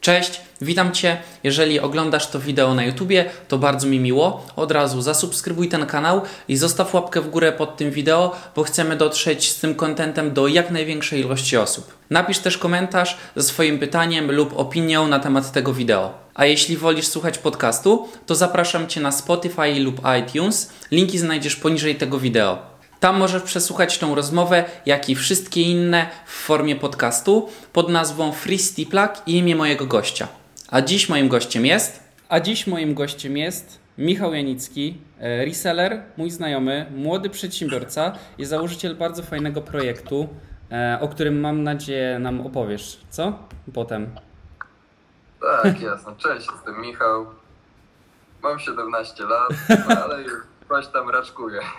Cześć, witam Cię. Jeżeli oglądasz to wideo na YouTubie, to bardzo mi miło. Od razu zasubskrybuj ten kanał i zostaw łapkę w górę pod tym wideo, bo chcemy dotrzeć z tym kontentem do jak największej ilości osób. Napisz też komentarz ze swoim pytaniem lub opinią na temat tego wideo. A jeśli wolisz słuchać podcastu, to zapraszam Cię na Spotify lub iTunes. Linki znajdziesz poniżej tego wideo. Tam możesz przesłuchać tą rozmowę, jak i wszystkie inne w formie podcastu pod nazwą Free Stiplak i imię mojego gościa. A dziś moim gościem jest... A dziś moim gościem jest Michał Janicki, e, reseller, mój znajomy, młody przedsiębiorca i założyciel bardzo fajnego projektu, e, o którym mam nadzieję nam opowiesz. Co? Potem. Tak, jasno. Cześć, jestem Michał. Mam 17 lat, no ale już coś tam raczkuje.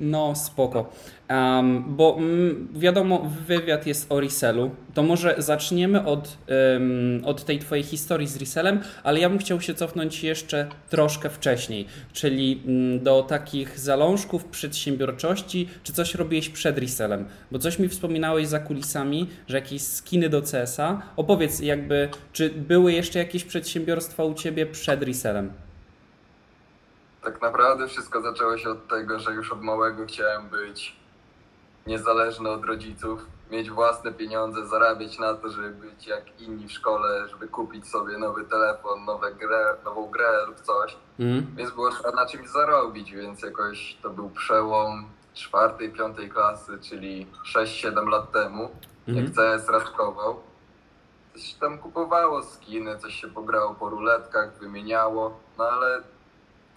No, spoko. Um, bo mm, wiadomo, wywiad jest o resellu. To może zaczniemy od, um, od tej twojej historii z resellem, ale ja bym chciał się cofnąć jeszcze troszkę wcześniej, czyli um, do takich zalążków przedsiębiorczości, czy coś robiłeś przed resellem? Bo coś mi wspominałeś za kulisami, że jakieś skiny do CS-a. Opowiedz jakby, czy były jeszcze jakieś przedsiębiorstwa u Ciebie przed resellem? Tak naprawdę wszystko zaczęło się od tego, że już od małego chciałem być niezależny od rodziców, mieć własne pieniądze, zarabiać na to, żeby być jak inni w szkole, żeby kupić sobie nowy telefon, nowe grę, nową grę lub coś. Mm. Więc było trzeba na czymś zarobić, więc jakoś to był przełom czwartej, piątej klasy, czyli 6-7 lat temu, mm. jak CS raczkował. Coś tam kupowało skiny, coś się pograło po ruletkach, wymieniało, no ale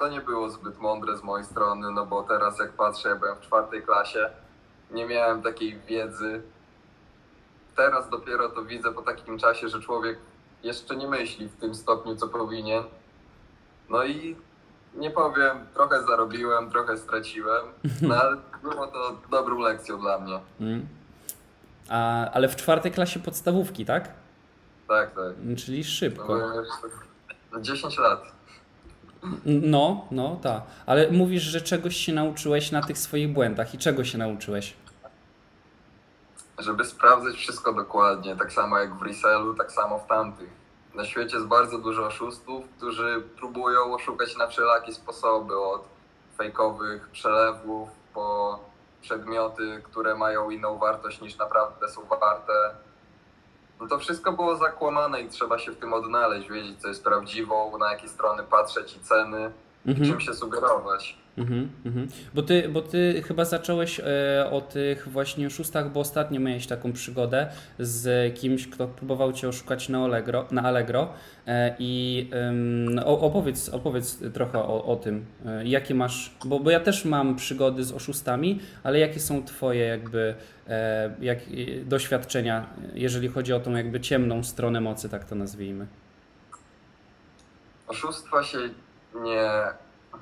to nie było zbyt mądre z mojej strony, no bo teraz jak patrzę, ja byłem w czwartej klasie, nie miałem takiej wiedzy. Teraz dopiero to widzę po takim czasie, że człowiek jeszcze nie myśli w tym stopniu, co powinien. No i nie powiem, trochę zarobiłem, trochę straciłem, no ale było to dobrą lekcją dla mnie. Mm. A, ale w czwartej klasie podstawówki, tak? Tak, tak. Czyli szybko. No, 10 lat. No, no, tak. Ale mówisz, że czegoś się nauczyłeś na tych swoich błędach. I czego się nauczyłeś? Żeby sprawdzać wszystko dokładnie, tak samo jak w resellu, tak samo w tamtych. Na świecie jest bardzo dużo oszustów, którzy próbują oszukać na wszelakie sposoby, od fejkowych przelewów po przedmioty, które mają inną wartość niż naprawdę są warte no to wszystko było zakłamane i trzeba się w tym odnaleźć, wiedzieć co jest prawdziwą, na jakie strony patrzeć i ceny, mhm. czym się sugerować. Mhm, mhm. Bo, ty, bo ty chyba zacząłeś e, o tych właśnie oszustach, bo ostatnio miałeś taką przygodę z kimś, kto próbował cię oszukać na Allegro, na Allegro e, i e, opowiedz, opowiedz trochę o, o tym, e, jakie masz, bo, bo ja też mam przygody z oszustami, ale jakie są twoje jakby jak, doświadczenia, jeżeli chodzi o tą jakby ciemną stronę mocy, tak to nazwijmy? Oszustwa się nie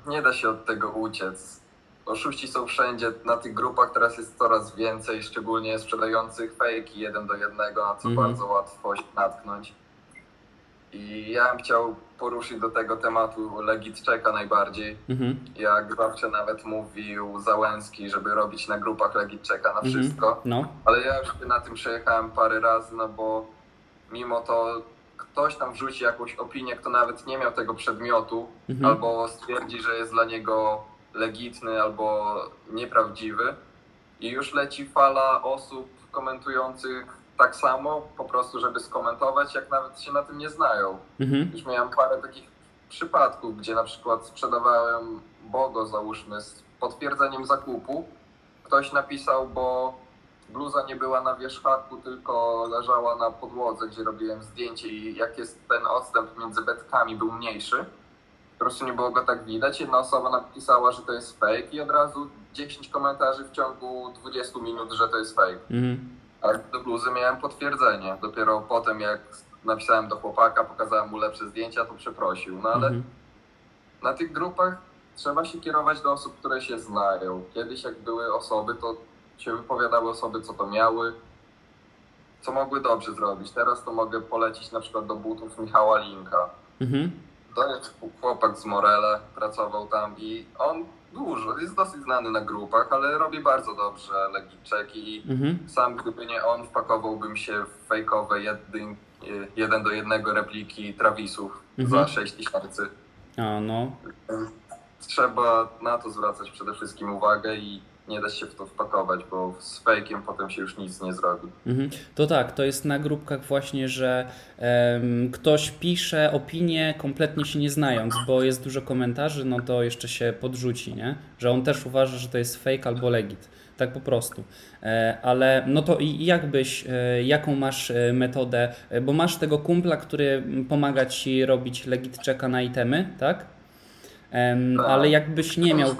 nie da się od tego uciec. Oszuści są wszędzie, na tych grupach teraz jest coraz więcej, szczególnie sprzedających fejki jeden do jednego, na co -hmm. bardzo łatwo się natknąć. I ja bym chciał poruszyć do tego tematu Legit Czeka najbardziej. -hmm. Jak zawsze nawet mówił Załęski, żeby robić na grupach Legit Czeka na mhm. wszystko. No. Ale ja już na tym przejechałem parę razy, no bo mimo to ktoś tam wrzuci jakąś opinię, kto nawet nie miał tego przedmiotu, mhm. albo stwierdzi, że jest dla niego legitny albo nieprawdziwy, i już leci fala osób komentujących tak samo, po prostu, żeby skomentować, jak nawet się na tym nie znają. Mhm. Już miałem parę takich przypadków, gdzie na przykład sprzedawałem Bogo, załóżmy, z potwierdzeniem zakupu. Ktoś napisał, bo bluza nie była na wierzchaku, tylko leżała na podłodze, gdzie robiłem zdjęcie i jak jest ten odstęp między betkami był mniejszy, po prostu nie było go tak widać. Jedna osoba napisała, że to jest fake i od razu 10 komentarzy w ciągu 20 minut, że to jest fake. Mhm. A do bluzy miałem potwierdzenie. Dopiero potem jak napisałem do chłopaka, pokazałem mu lepsze zdjęcia, to przeprosił. No ale mhm. na tych grupach trzeba się kierować do osób, które się znają. Kiedyś jak były osoby, to się wypowiadały osoby, co to miały, co mogły dobrze zrobić. Teraz to mogę polecić na przykład do butów Michała Linka. Mhm. To jest chłopak z Morele, pracował tam i on dużo, jest dosyć znany na grupach, ale robi bardzo dobrze legiczek i mhm. sam gdyby nie on, wpakowałbym się w fejkowe jedynki, y, jeden do jednego repliki Travisów Mhm. za 6 tysięcy. A no, Trzeba na to zwracać przede wszystkim uwagę i nie dać się w to wpakować, bo z fejkiem potem się już nic nie zrobi. Mhm. To tak, to jest na grupkach właśnie, że em, ktoś pisze opinię kompletnie się nie znając, bo jest dużo komentarzy, no to jeszcze się podrzuci, nie? Że on też uważa, że to jest fake albo legit. Tak po prostu. E, ale no to i jak byś, e, jaką masz e, metodę, bo masz tego kumpla, który pomaga ci robić legit checka na itemy, tak? Tak. ale jakbyś nie miał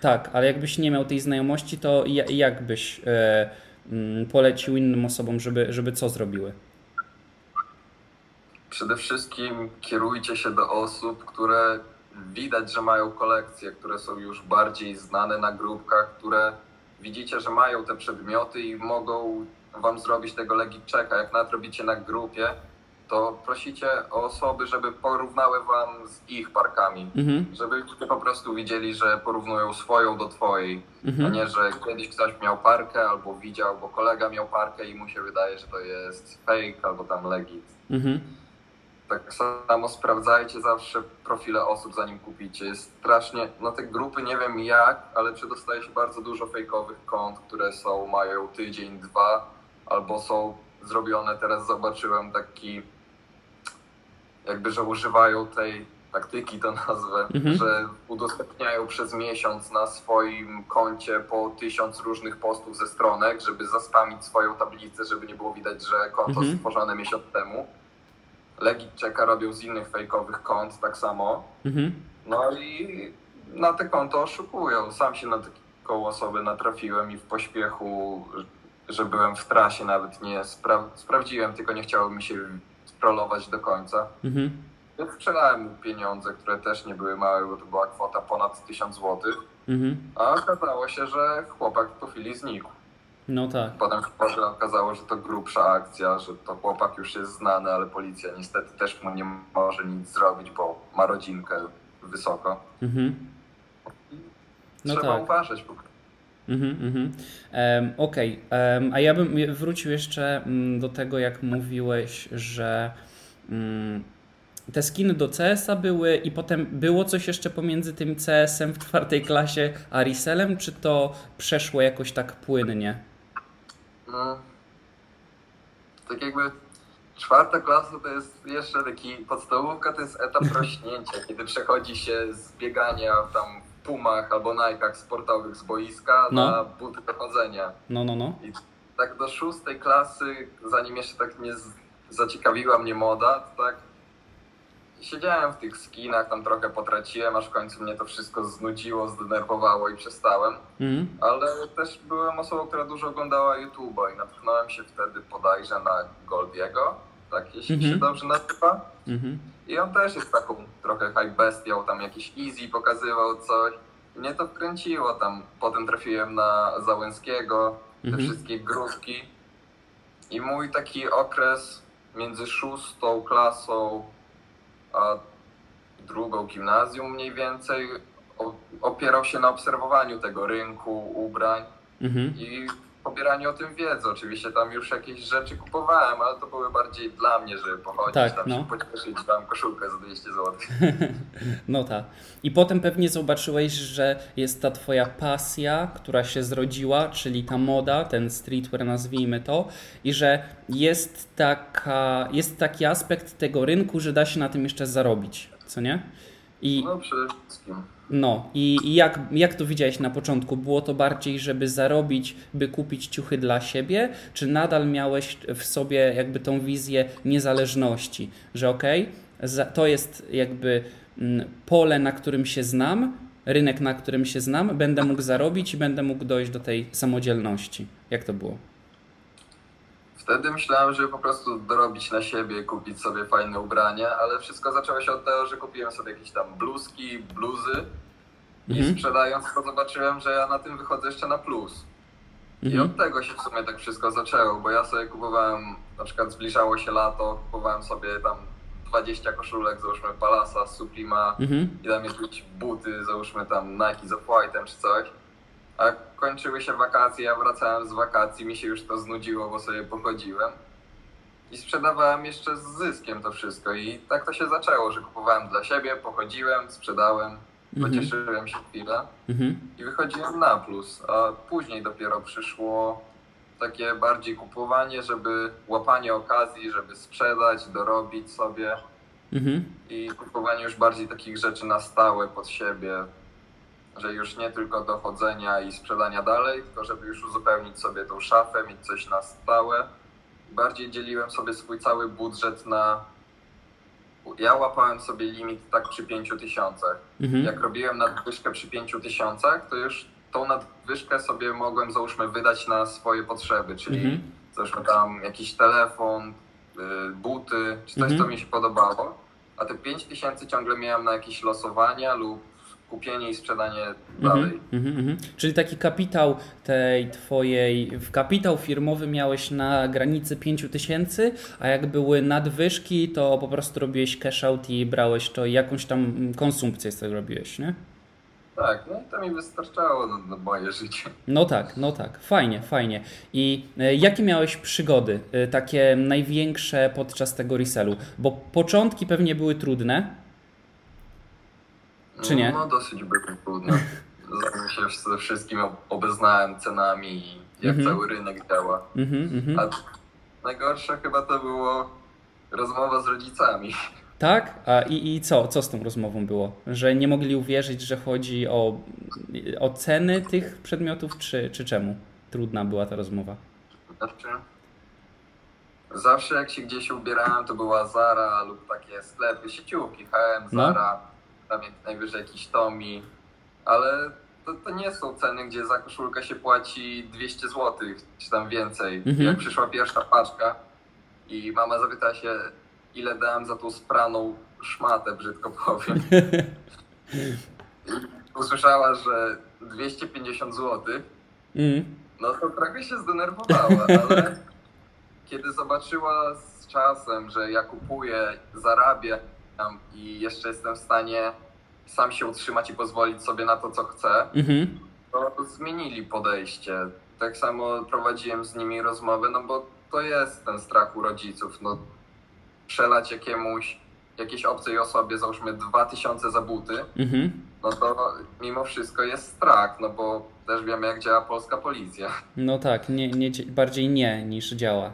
tak, ale jakbyś nie miał tej znajomości, to ja- jak byś e, mm, polecił innym osobom, żeby, żeby co zrobiły? Przede wszystkim kierujcie się do osób, które widać, że mają kolekcje, które są już bardziej znane na grupkach, które widzicie, że mają te przedmioty i mogą wam zrobić tego legit checka. Jak nawet robicie na grupie, to prosicie o osoby, żeby porównały wam z ich parkami. Mhm, Żebyście po prostu widzieli, że porównują swoją do twojej, a mhm, nie, że kiedyś ktoś miał parkę albo widział, bo kolega miał parkę i mu się wydaje, że to jest fake albo tam legit. mhm, Tak samo sprawdzajcie zawsze profile osób, zanim kupicie. Jest strasznie, no te grupy nie wiem jak, ale przedostaje się bardzo dużo fejkowych kont, które są, mają tydzień, dwa, albo są zrobione, teraz zobaczyłem taki, jakby, że używają tej taktyki, to nazwę, Mhm. że udostępniają przez miesiąc na swoim koncie po tysiąc różnych postów ze stronek, żeby zaspamić swoją tablicę, żeby nie było widać, że konto Mhm. stworzone miesiąc temu. Legit Checka robią z innych fejkowych kont tak samo. mhm, No i na te konto oszukują. Sam się na taką osobę natrafiłem i w pośpiechu, że byłem w trasie, nawet nie spra- sprawdziłem, tylko nie chciało mi się scrollować do końca. mhm, Więc sprzedałem mu pieniądze, które też nie były małe, bo to była kwota ponad 1000 zł. mhm. A okazało się, że chłopak po chwili znikł. No tak. Potem się okazało, że to grubsza akcja, że to chłopak już jest znany, ale policja niestety też mu nie może nic zrobić, bo ma rodzinkę wysoko. Mhm. No Trzeba tak. uważać. po prostu. Mhm, mhm. Okej, em, a ja bym wrócił jeszcze mm, do tego, jak mówiłeś, że mm, te skiny do CS-a były i potem było coś jeszcze pomiędzy tym CS-em w czwartej klasie a Riselem, czy to przeszło jakoś tak płynnie? No, tak jakby czwarta klasa to jest jeszcze taki, podstawówka to jest etap rośnięcia, kiedy przechodzi się z biegania tam pumach albo najkach sportowych z boiska No. na buty do chodzenia. No, no, no. tak do szóstej klasy, zanim jeszcze tak nie zaciekawiła mnie moda, to tak siedziałem w tych skinach, tam trochę potraciłem, aż w końcu mnie to wszystko znudziło, zdenerwowało i przestałem. Mhm. Ale też byłem osobą, która dużo oglądała YouTube'a i natknąłem się wtedy bodajże na Goldiego, tak jeśli Mhm. się dobrze nazywa. Mhm. I on też jest taką trochę hype bestią, tam jakiś easy pokazywał coś. Mnie to wkręciło tam. Potem trafiłem na Załęskiego, te Mhm. wszystkie grupki. I mój taki okres między szóstą klasą a drugą gimnazjum mniej więcej opierał się na obserwowaniu tego rynku, ubrań Mhm. i pobieraniu o tym wiedzy. Oczywiście tam już jakieś rzeczy kupowałem, ale to były bardziej dla mnie, żeby pochodzić, Tak, tam no. się pocieszyć, tam koszulkę za 200 zł. No tak. I potem pewnie zobaczyłeś, że jest ta twoja pasja, która się zrodziła, czyli ta moda, ten streetwear nazwijmy to, i że jest, taka, jest taki aspekt tego rynku, że da się na tym jeszcze zarobić, co nie? I No przede wszystkim. No, i, jak, jak to widziałeś na początku? Było to bardziej, żeby zarobić, by kupić ciuchy dla siebie, czy nadal miałeś w sobie jakby tą wizję niezależności, że okej, za- to jest jakby mm, pole, na którym się znam, rynek, na którym się znam, będę mógł zarobić i będę mógł dojść do tej samodzielności. Jak to było? Wtedy myślałem, żeby po prostu dorobić na siebie, kupić sobie fajne ubrania, ale wszystko zaczęło się od tego, że kupiłem sobie jakieś tam bluzki, bluzy i Mhm. sprzedając to zobaczyłem, że ja na tym wychodzę jeszcze na plus. I Mhm. od tego się w sumie tak wszystko zaczęło, bo ja sobie kupowałem, na przykład zbliżało się lato, kupowałem sobie tam 20 koszulek, załóżmy Palasa, Suprema Mhm. i tam jakieś buty, załóżmy tam Nike z Off-White'em czy coś. A kończyły się wakacje, ja wracałem z wakacji, mi się już to znudziło, bo sobie pochodziłem. i sprzedawałem jeszcze z zyskiem to wszystko. I tak to się zaczęło, że kupowałem dla siebie, pochodziłem, sprzedałem, Mhm. pocieszyłem się chwilę Mhm. i wychodziłem na plus. A później dopiero przyszło takie bardziej kupowanie, żeby łapanie okazji, żeby sprzedać, dorobić sobie Mhm. i kupowanie już bardziej takich rzeczy na stałe pod siebie, że już nie tylko do chodzenia i sprzedania dalej, tylko żeby już uzupełnić sobie tą szafę, mieć coś na stałe. Bardziej dzieliłem sobie swój cały budżet na. Ja łapałem sobie limit tak przy 5 tysiącach. Mhm. Jak robiłem nadwyżkę przy 5 tysiącach, to już tą nadwyżkę sobie mogłem załóżmy wydać na swoje potrzeby, czyli Mhm. załóżmy tam jakiś telefon, y, buty, czy coś, Mhm. co mi się podobało. A te 5 tysięcy ciągle miałem na jakieś losowania lub kupienie i sprzedanie dalej. Mhm, mhm, mhm. Czyli taki kapitał tej twojej, w kapitał firmowy miałeś na granicy 5000, tysięcy, a jak były nadwyżki, to po prostu robiłeś cash out i brałeś to jakąś tam mm, konsumpcję z tego robiłeś, nie? Tak, no i to mi wystarczało na, na moje życie. No tak, no tak, fajnie, fajnie. I e, jakie miałeś przygody, e, takie największe podczas tego resellu? Bo początki pewnie były trudne. Czy nie? No dosyć było trudno. Zanim się ze wszystkim obeznałem cenami i jak Mhm. cały rynek działa. Mhm, mhm. A najgorsze chyba to było rozmowa z rodzicami. Tak? A i, i co? Co z tą rozmową było? Że nie mogli uwierzyć, że chodzi o, o ceny tych przedmiotów, czy, czy czemu? Trudna była ta rozmowa. Znaczy, zawsze jak się gdzieś ubierałem, to była Zara lub takie sklepy, sieciówki, H&M, No. Zara, tam jak najwyżej jakiś Tommy, ale to, to nie są ceny, gdzie za koszulkę się płaci 200 zł, czy tam więcej. Mhm. Jak przyszła pierwsza paczka i mama zapytała się, ile dałem za tą spraną szmatę, brzydko powiem. Usłyszała, że 250 zł, Mm. no to trochę się zdenerwowała, ale kiedy zobaczyła z czasem, że ja kupuję, zarabiam i jeszcze jestem w stanie sam się utrzymać i pozwolić sobie na to, co chcę, Mhm. to zmienili podejście. Tak samo prowadziłem z nimi rozmowę, no bo to jest ten strach u rodziców. No, przelać jakiemuś, jakiejś obcej osobie, załóżmy 2000 za buty, Mhm. no to mimo wszystko jest strach, no bo też wiemy, jak działa polska policja. No tak, nie, nie, dzie- bardziej nie niż działa.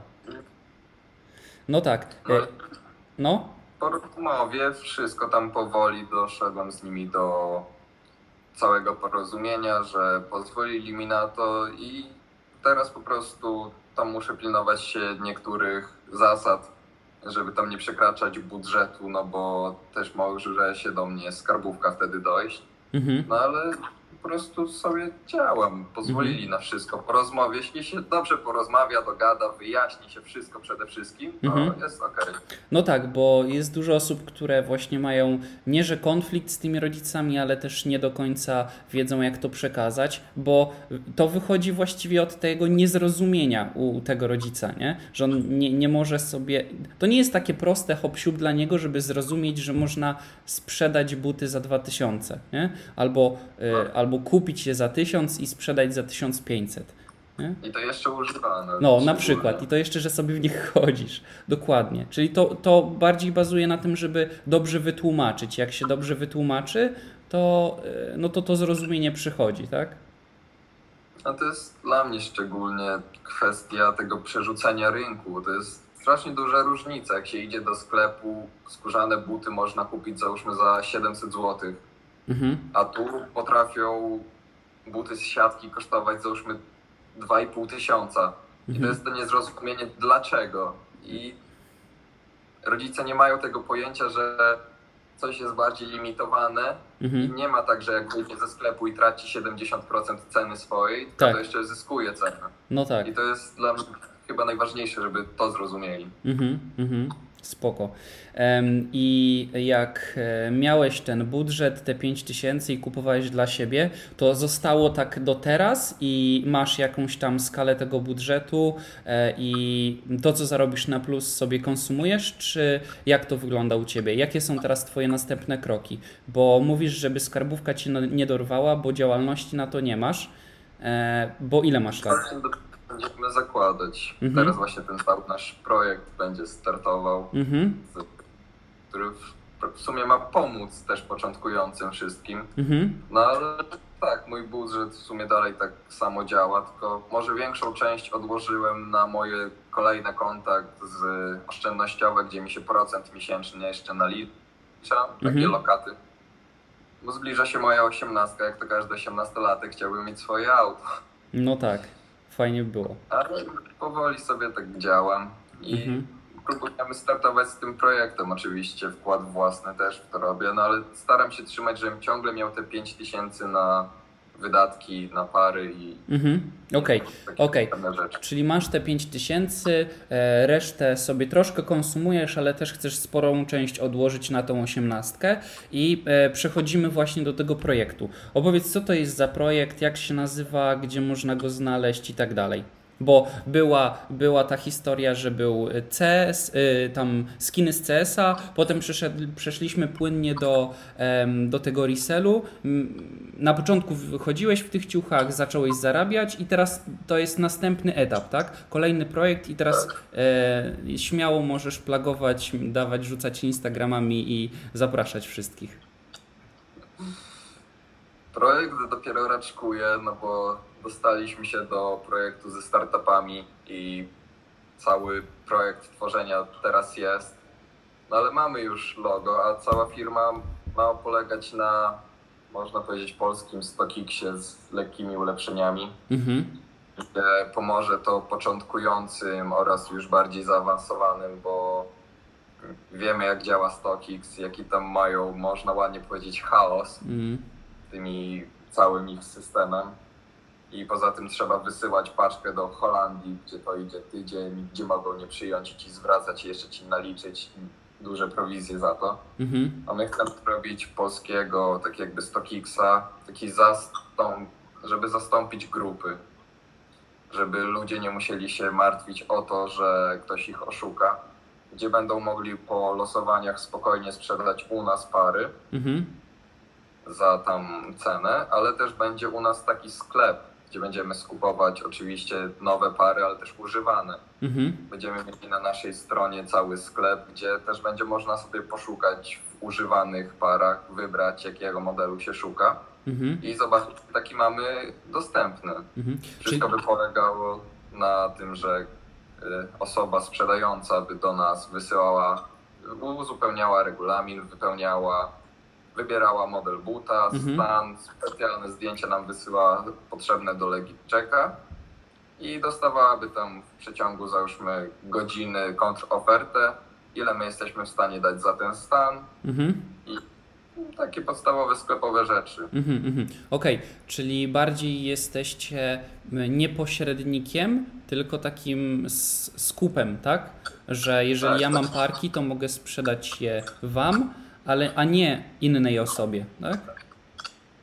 No tak. No, E, No? Po rozmowie wszystko tam powoli doszedłem z nimi do całego porozumienia, że pozwolili mi na to i teraz po prostu tam muszę pilnować się niektórych zasad, żeby tam nie przekraczać budżetu, no bo też może się do mnie skarbówka wtedy dojść. Mhm. No ale po prostu sobie działam. Pozwolili Mhm. na wszystko. Po rozmowie, jeśli się dobrze porozmawia, dogada, wyjaśni się wszystko przede wszystkim, to Mhm. jest okej. No tak, bo jest dużo osób, które właśnie mają nie że konflikt z tymi rodzicami, ale też nie do końca wiedzą, jak to przekazać, bo to wychodzi właściwie od tego niezrozumienia u, tego rodzica, nie? że on nie, nie może sobie. To nie jest takie proste hop dla niego, żeby zrozumieć, że można sprzedać buty za 2000, nie? Albo, y, albo kupić je za 1000 i sprzedać za 1500. Nie? I to jeszcze używane. No, na przykład. I to jeszcze, że sobie w nich chodzisz. Dokładnie. Czyli to, to bardziej bazuje na tym, żeby dobrze wytłumaczyć. Jak się dobrze wytłumaczy, to, e, no to to zrozumienie przychodzi, tak? A to jest dla mnie szczególnie kwestia tego przerzucenia rynku. To jest strasznie duża różnica. Jak się idzie do sklepu, skórzane buty można kupić załóżmy za 700 zł, Mhm. a tu potrafią buty z siatki kosztować załóżmy 2,5 tysiąca. I to Mhm. jest to niezrozumienie dlaczego. I rodzice nie mają tego pojęcia, że coś jest bardziej limitowane i Mhm. nie ma tak, że jak wyjdzie ze sklepu i traci 70% ceny swojej, to, Tak. to jeszcze zyskuje cenę. No tak. I to jest dla mnie chyba najważniejsze, żeby to zrozumieli. Mhm, mhm. Spoko. I jak e, miałeś ten budżet, te 5000 i kupowałeś dla siebie, to zostało tak do teraz i masz jakąś tam skalę tego budżetu e, i to, co zarobisz na plus sobie konsumujesz, czy jak to wygląda u Ciebie? Jakie są teraz Twoje następne kroki? Bo mówisz, żeby skarbówka Ci no- nie dorwała, bo działalności na to nie masz, e, bo ile masz lat? Będziemy zakładać. Mhm. Teraz właśnie ten cały nasz projekt będzie startował, Mhm, który w, sumie ma pomóc też początkującym wszystkim. mhm, No ale tak, mój budżet w sumie dalej tak samo działa, tylko może większą część odłożyłem na moje kolejne konta z oszczędnościowe, gdzie mi się procent miesięcznie jeszcze nalicza, takie Mhm. lokaty. Bo zbliża się moja osiemnastka, jak to każdy osiemnastolatek chciałby mieć swoje auto. no tak, fajnie by było. Ale powoli sobie tak działam i Mhm. próbujemy startować z tym projektem. Oczywiście wkład własny też w to robię, no ale staram się trzymać, żebym ciągle miał te 5 tysięcy na wydatki, na pary i Mhm, okej. pewne rzeczy. Czyli masz te 5000, e, resztę sobie troszkę konsumujesz, ale też chcesz sporą część odłożyć na tą osiemnastkę i e, przechodzimy właśnie do tego projektu. Opowiedz, co to jest za projekt, jak się nazywa, gdzie można go znaleźć i tak dalej. Bo była, była ta historia, że był CS, y, tam skiny z CS-a, potem przeszliśmy płynnie do, do tego resellu. M, Na początku wychodziłeś w tych ciuchach, zacząłeś zarabiać i teraz to jest następny etap, tak? Kolejny projekt i teraz e, śmiało możesz plagować, dawać, rzucać Instagramami i zapraszać wszystkich. Projekt dopiero raczkuje, no bo dostaliśmy się do projektu ze startupami i cały projekt tworzenia teraz jest. No ale mamy już logo, a cała firma ma polegać na, można powiedzieć, polskim StockXie z lekkimi ulepszeniami, Mhm. pomoże to początkującym oraz już bardziej zaawansowanym, bo wiemy jak działa StockX, jaki tam mają, można ładnie powiedzieć, chaos Mhm. Tymi całym ich systemem. I poza tym trzeba wysyłać paczkę do Holandii, gdzie to idzie tydzień, gdzie mogą nie przyjąć i ci zwracać i jeszcze ci naliczyć duże prowizje za to. Mhm. A my chcemy robić polskiego, tak jakby StockXa, taki zastąp, żeby zastąpić grupy. Żeby ludzie nie musieli się martwić o to, że ktoś ich oszuka. Gdzie będą mogli po losowaniach spokojnie sprzedać u nas pary Mhm. Za tam cenę, ale też będzie u nas taki sklep, gdzie będziemy skupować oczywiście nowe pary, ale też używane. Mhm. Będziemy mieli na naszej stronie cały sklep, gdzie też będzie można sobie poszukać w używanych parach, wybrać jakiego modelu się szuka Mhm. i zobaczyć, czy taki mamy dostępny. Mhm. Czyli, Wszystko by polegało na tym, że y, osoba sprzedająca by do nas wysyłała, uzupełniała regulamin, wypełniała, wybierała model buta, Mhm. stan, specjalne zdjęcia nam wysyła potrzebne do Legitchecka i dostawałaby tam w przeciągu załóżmy godziny kontrofertę, ile my jesteśmy w stanie dać za ten stan, mhm. takie podstawowe sklepowe rzeczy. Mhm, mhm. Okej, czyli bardziej jesteście nie pośrednikiem, tylko takim skupem, tak? Że jeżeli Tak. ja mam parki, to mogę sprzedać je wam, ale a nie innej osobie, tak?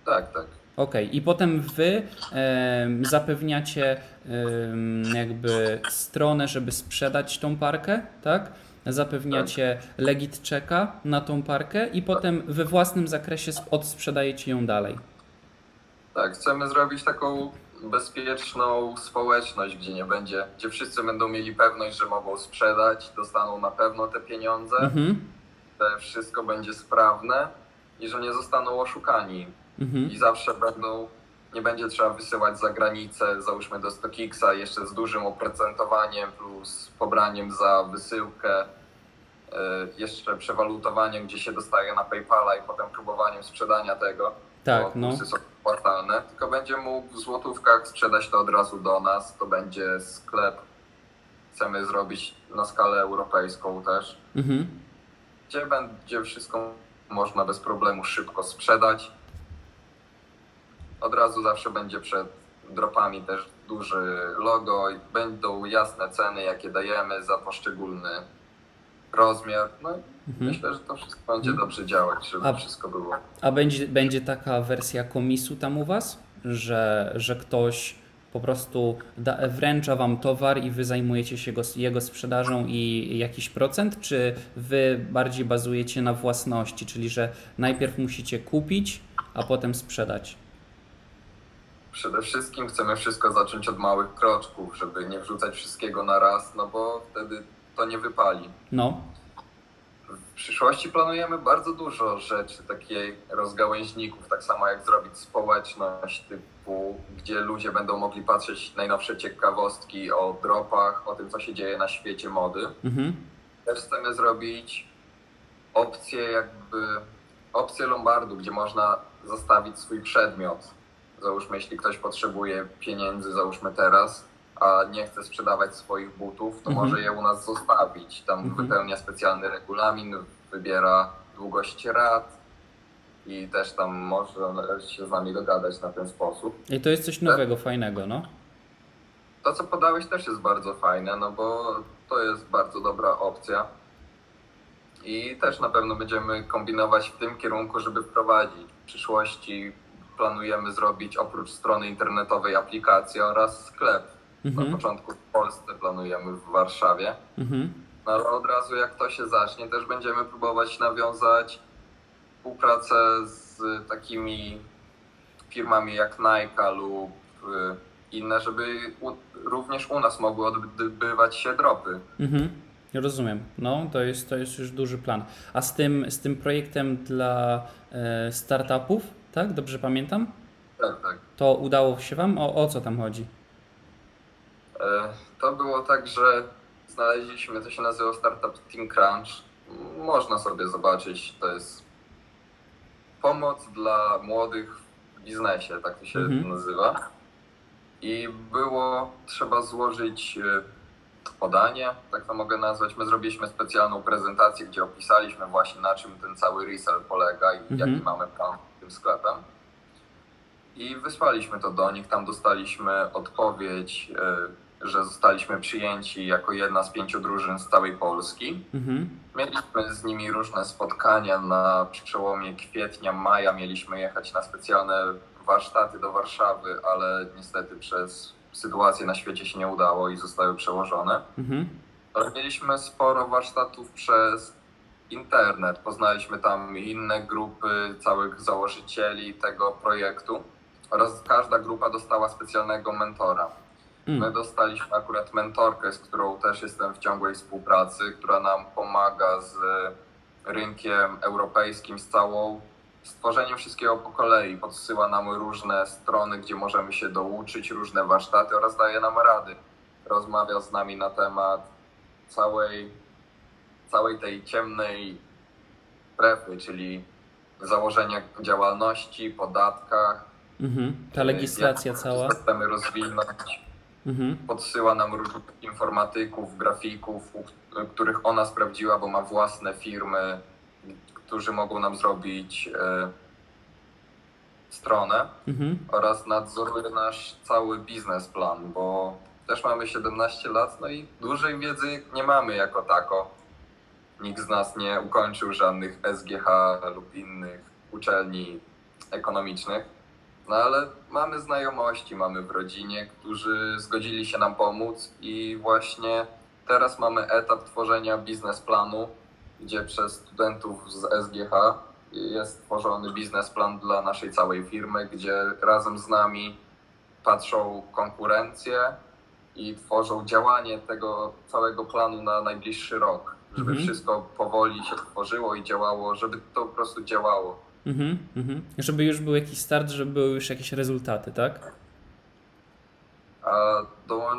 Tak, tak. Okej, i potem wy em, zapewniacie em, jakby stronę, żeby sprzedać tą parkę, tak? Zapewniacie legit checka na tą parkę i potem we własnym zakresie sp- odsprzedajecie ją dalej. Tak, chcemy zrobić taką bezpieczną społeczność, gdzie nie będzie, gdzie wszyscy będą mieli pewność, że mogą sprzedać, dostaną na pewno te pieniądze, Mhm, że wszystko będzie sprawne i że nie zostaną oszukani. mhm. I zawsze będą, nie będzie trzeba wysyłać za granicę, załóżmy do StockXa jeszcze z dużym oprocentowaniem plus pobraniem za wysyłkę, y, jeszcze przewalutowaniem, gdzie się dostaje na PayPala i potem próbowaniem sprzedania tego. Tak, bo no. kursy są opłacalne, tylko będzie mógł w złotówkach sprzedać to od razu do nas. To będzie sklep. Chcemy zrobić na skalę europejską też, Mhm. Gdzie będzie wszystko można bez problemu szybko sprzedać. Od razu zawsze będzie przed dropami też duży logo i będą jasne ceny, jakie dajemy za poszczególny rozmiar. No i Mhm. myślę, że to wszystko będzie dobrze działać, żeby A- wszystko było. A będzie, będzie taka wersja komisu tam u Was, że, że ktoś po prostu da, wręcza Wam towar i Wy zajmujecie się go, jego sprzedażą i jakiś procent, czy Wy bardziej bazujecie na własności, czyli że najpierw musicie kupić, a potem sprzedać? Przede wszystkim chcemy wszystko zacząć od małych kroczków, żeby nie wrzucać wszystkiego na raz, no bo wtedy to nie wypali. No. W przyszłości planujemy bardzo dużo rzeczy, takiej rozgałęźników, tak samo jak zrobić społeczność typu, gdzie ludzie będą mogli patrzeć najnowsze ciekawostki o dropach, o tym, co się dzieje na świecie mody. Mhm. Też chcemy zrobić opcję jakby, opcję Lombardu, gdzie można zostawić swój przedmiot. Załóżmy, jeśli ktoś potrzebuje pieniędzy, załóżmy teraz, a nie chce sprzedawać swoich butów, to Mhm. może je u nas zostawić. Tam Mhm. wypełnia specjalny regulamin, wybiera długość rat i też tam może się z nami dogadać na ten sposób. I to jest coś nowego, fajnego, no. To, co podałeś, też jest bardzo fajne, no bo to jest bardzo dobra opcja. I też na pewno będziemy kombinować w tym kierunku, żeby wprowadzić. W przyszłości planujemy zrobić oprócz strony internetowej aplikację oraz sklep. Na Mhm. początku w Polsce planujemy w Warszawie. Mhm. No ale od razu jak to się zacznie, też będziemy próbować nawiązać współpracę z takimi firmami jak Nike lub y, inne, żeby u, również u nas mogły odbywać się dropy. Mhm. Rozumiem. No, to jest, to jest już duży plan. A z tym, z tym projektem dla e, startupów, tak? Dobrze pamiętam? Tak, tak. To udało się Wam? O, o co tam chodzi? E, To było tak, że znaleźliśmy, to się nazywa Startup Team Crunch. Można sobie zobaczyć, to jest pomoc dla młodych w biznesie, tak to się Mhm. nazywa. I było trzeba złożyć e, podanie, tak to mogę nazwać. My zrobiliśmy specjalną prezentację, gdzie opisaliśmy właśnie na czym ten cały resell polega i Mhm. jaki mamy plan tym sklepem. I wysłaliśmy to do nich, tam dostaliśmy odpowiedź, e, że zostaliśmy przyjęci jako jedna z pięciu drużyn z całej Polski. Mhm. Mieliśmy z nimi różne spotkania na przełomie kwietnia, maja. Mieliśmy jechać na specjalne warsztaty do Warszawy, ale niestety przez sytuację na świecie się nie udało i zostały przełożone. Mhm. Ale mieliśmy sporo warsztatów przez internet. Poznaliśmy tam inne grupy, całych założycieli tego projektu oraz każda grupa dostała specjalnego mentora. My Mm. dostaliśmy akurat mentorkę, z którą też jestem w ciągłej współpracy, która nam pomaga z rynkiem europejskim, z całą stworzeniem wszystkiego po kolei. Podsyła nam różne strony, gdzie możemy się douczyć, różne warsztaty oraz daje nam rady. Rozmawia z nami na temat całej, całej tej ciemnej strefy, czyli założenia działalności, podatkach. Mhm. Ta legislacja jak cała. Chcemy rozwinąć Mhm. podsyła nam różnych informatyków, grafików, których ona sprawdziła, bo ma własne firmy, którzy mogą nam zrobić e, stronę Mhm. oraz nadzoruje nasz cały biznesplan, bo też mamy 17 lat, no i dużej wiedzy nie mamy jako tako. Nikt z nas nie ukończył żadnych SGH lub innych uczelni ekonomicznych. No ale mamy znajomości, mamy w rodzinie, którzy zgodzili się nam pomóc i właśnie teraz mamy etap tworzenia biznesplanu, gdzie przez studentów z SGH jest tworzony biznesplan dla naszej całej firmy, gdzie razem z nami patrzą konkurencję i tworzą działanie tego całego planu na najbliższy rok, żeby Mhm. wszystko powoli się tworzyło i działało, żeby to po prostu działało. Mhm. Mhm. Żeby już był jakiś start, żeby były już jakieś rezultaty, tak? A do,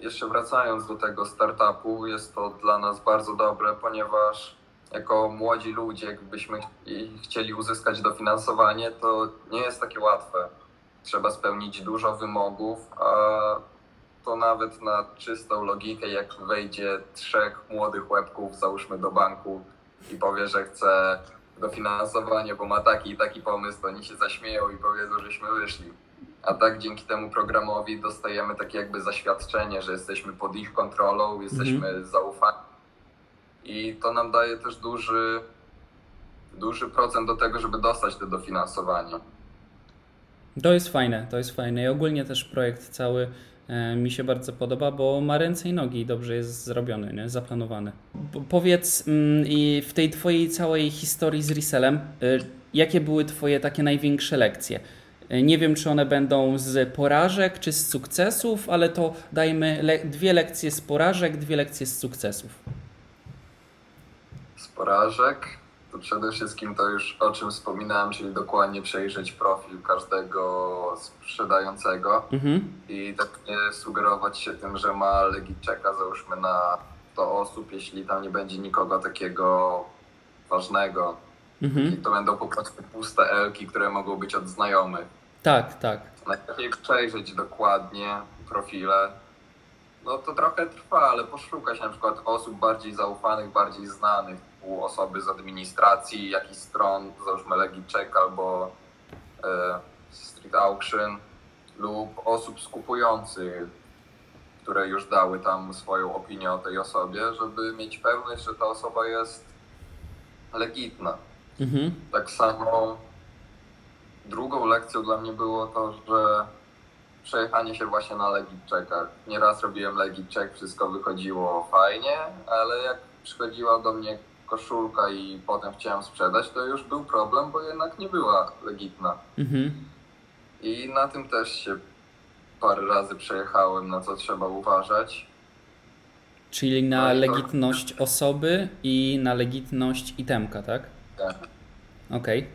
jeszcze wracając do tego startupu, jest to dla nas bardzo dobre, ponieważ jako młodzi ludzie, jakbyśmy ch- chcieli uzyskać dofinansowanie, to nie jest takie łatwe. Trzeba spełnić dużo wymogów, a to nawet na czystą logikę, jak wejdzie trzech młodych łebków, załóżmy do banku i powie, że chce dofinansowanie, bo ma taki i taki pomysł, to oni się zaśmieją i powiedzą, żeśmy wyszli. A tak dzięki temu programowi dostajemy takie jakby zaświadczenie, że jesteśmy pod ich kontrolą, jesteśmy zaufani. I to nam daje też duży, duży procent do tego, żeby dostać to dofinansowanie. To jest fajne, to jest fajne i ogólnie też projekt cały mi się bardzo podoba, bo ma ręce i nogi i dobrze jest zrobiony, nie? zaplanowany. Po- powiedz mm, i w tej twojej całej historii z resellem, y, jakie były twoje takie największe lekcje? Nie wiem, czy one będą z porażek, czy z sukcesów, ale to dajmy le dwie lekcje z porażek, dwie lekcje z sukcesów. Z porażek to przede wszystkim to już o czym wspominałem, czyli dokładnie przejrzeć profil każdego sprzedającego mhm. i tak nie sugerować się tym, że ma legit checka załóżmy na 100 osób, jeśli tam nie będzie nikogo takiego ważnego. Mhm. I to będą po prostu puste elki, które mogą być od znajomych. Tak, tak. Najlepiej przejrzeć dokładnie profile. No to trochę trwa, ale poszukać na przykład osób bardziej zaufanych, bardziej znanych, typu osoby z administracji jakichś stron, załóżmy Legicheck albo e, Street Auction lub osób skupujących, które już dały tam swoją opinię o tej osobie, żeby mieć pewność, że ta osoba jest legitna. Mhm. Tak samo drugą lekcją dla mnie było to, że przejechanie się właśnie na legit checkach. Nieraz robiłem legit check, wszystko wychodziło fajnie, ale jak przychodziła do mnie koszulka i potem chciałem sprzedać, to już był problem, bo jednak nie była legitna. Mhm. I na tym też się parę razy przejechałem, na co trzeba uważać. Czyli na no legitność to... osoby i na legitność itemka, tak? Tak. Okej. Okay.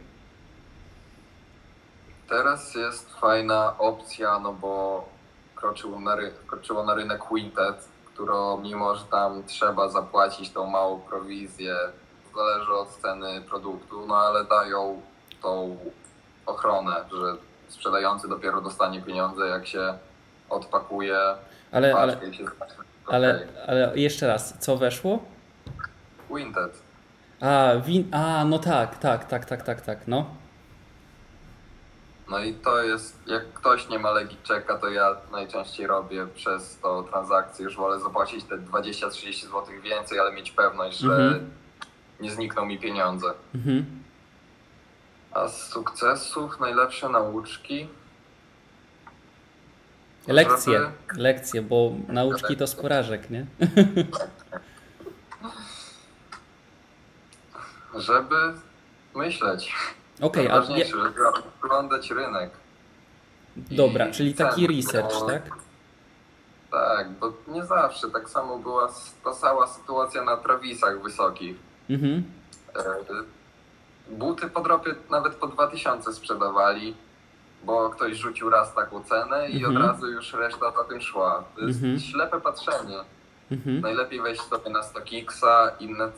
Teraz jest fajna opcja, no bo kroczyło na, ry- kroczyło na rynek Quintet, którą mimo, że tam trzeba zapłacić tą małą prowizję, zależy od ceny produktu, no ale dają tą ochronę, że sprzedający dopiero dostanie pieniądze, jak się odpakuje. Ale, ale, się ale, ale jeszcze raz, co weszło? Winted. A, win, a, no tak, tak, tak, tak, tak, tak, no. No i to jest, jak ktoś nie ma legit czeka, to ja najczęściej robię przez to transakcję. Już wolę zapłacić te 20-30 zł więcej, ale mieć pewność, że mhm. nie znikną mi pieniądze. Mhm. A z sukcesów najlepsze nauczki. Lekcje, żeby... lekcje, bo nauczki to z porażek, nie? żeby myśleć. Okej, okay, a... żeby oglądać rynek. Dobra, czyli taki research, tak? Tak, bo nie zawsze. Tak samo była ta cała sytuacja na trawisach wysokich. Mhm. E, buty po dropie nawet po 2000 sprzedawali, bo ktoś rzucił raz taką cenę i mhm. od razu już reszta za tym szła. To jest mhm. ślepe patrzenie. Mhm. Najlepiej wejść sobie na StockXa, inne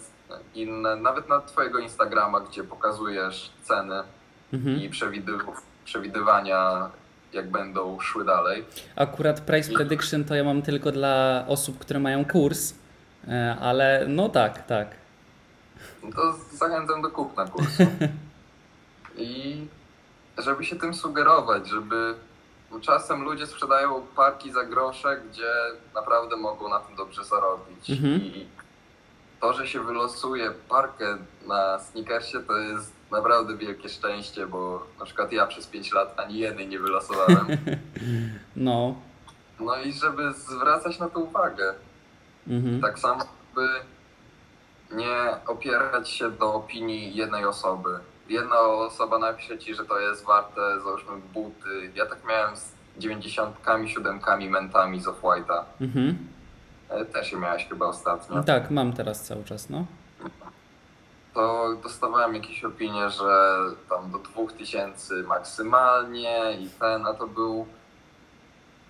inne, nawet na Twojego Instagrama, gdzie pokazujesz ceny mhm. i przewidywania, jak będą szły dalej. Akurat price prediction to ja mam tylko dla osób, które mają kurs, e, ale no tak, tak. No to zachęcam do kupna kursu. I żeby się tym sugerować, żeby czasem ludzie sprzedają parki za grosze, gdzie naprawdę mogą na tym dobrze zarobić. Mhm. I to, że się wylosuje parkę na sneakersie, to jest naprawdę wielkie szczęście, bo na przykład ja przez 5 lat ani jednej nie wylosowałem. No. No i żeby zwracać na to uwagę. Mhm. Tak samo, by nie opierać się do opinii jednej osoby. Jedna osoba napisze ci, że to jest warte, załóżmy, buty. Ja tak miałem z 97 mentami z Off-White'a. Mhm. E, też je miałeś chyba ostatnio. Tak, mam teraz cały czas, no. To dostawałem jakieś opinie, że tam do 2000 maksymalnie i ten, a to był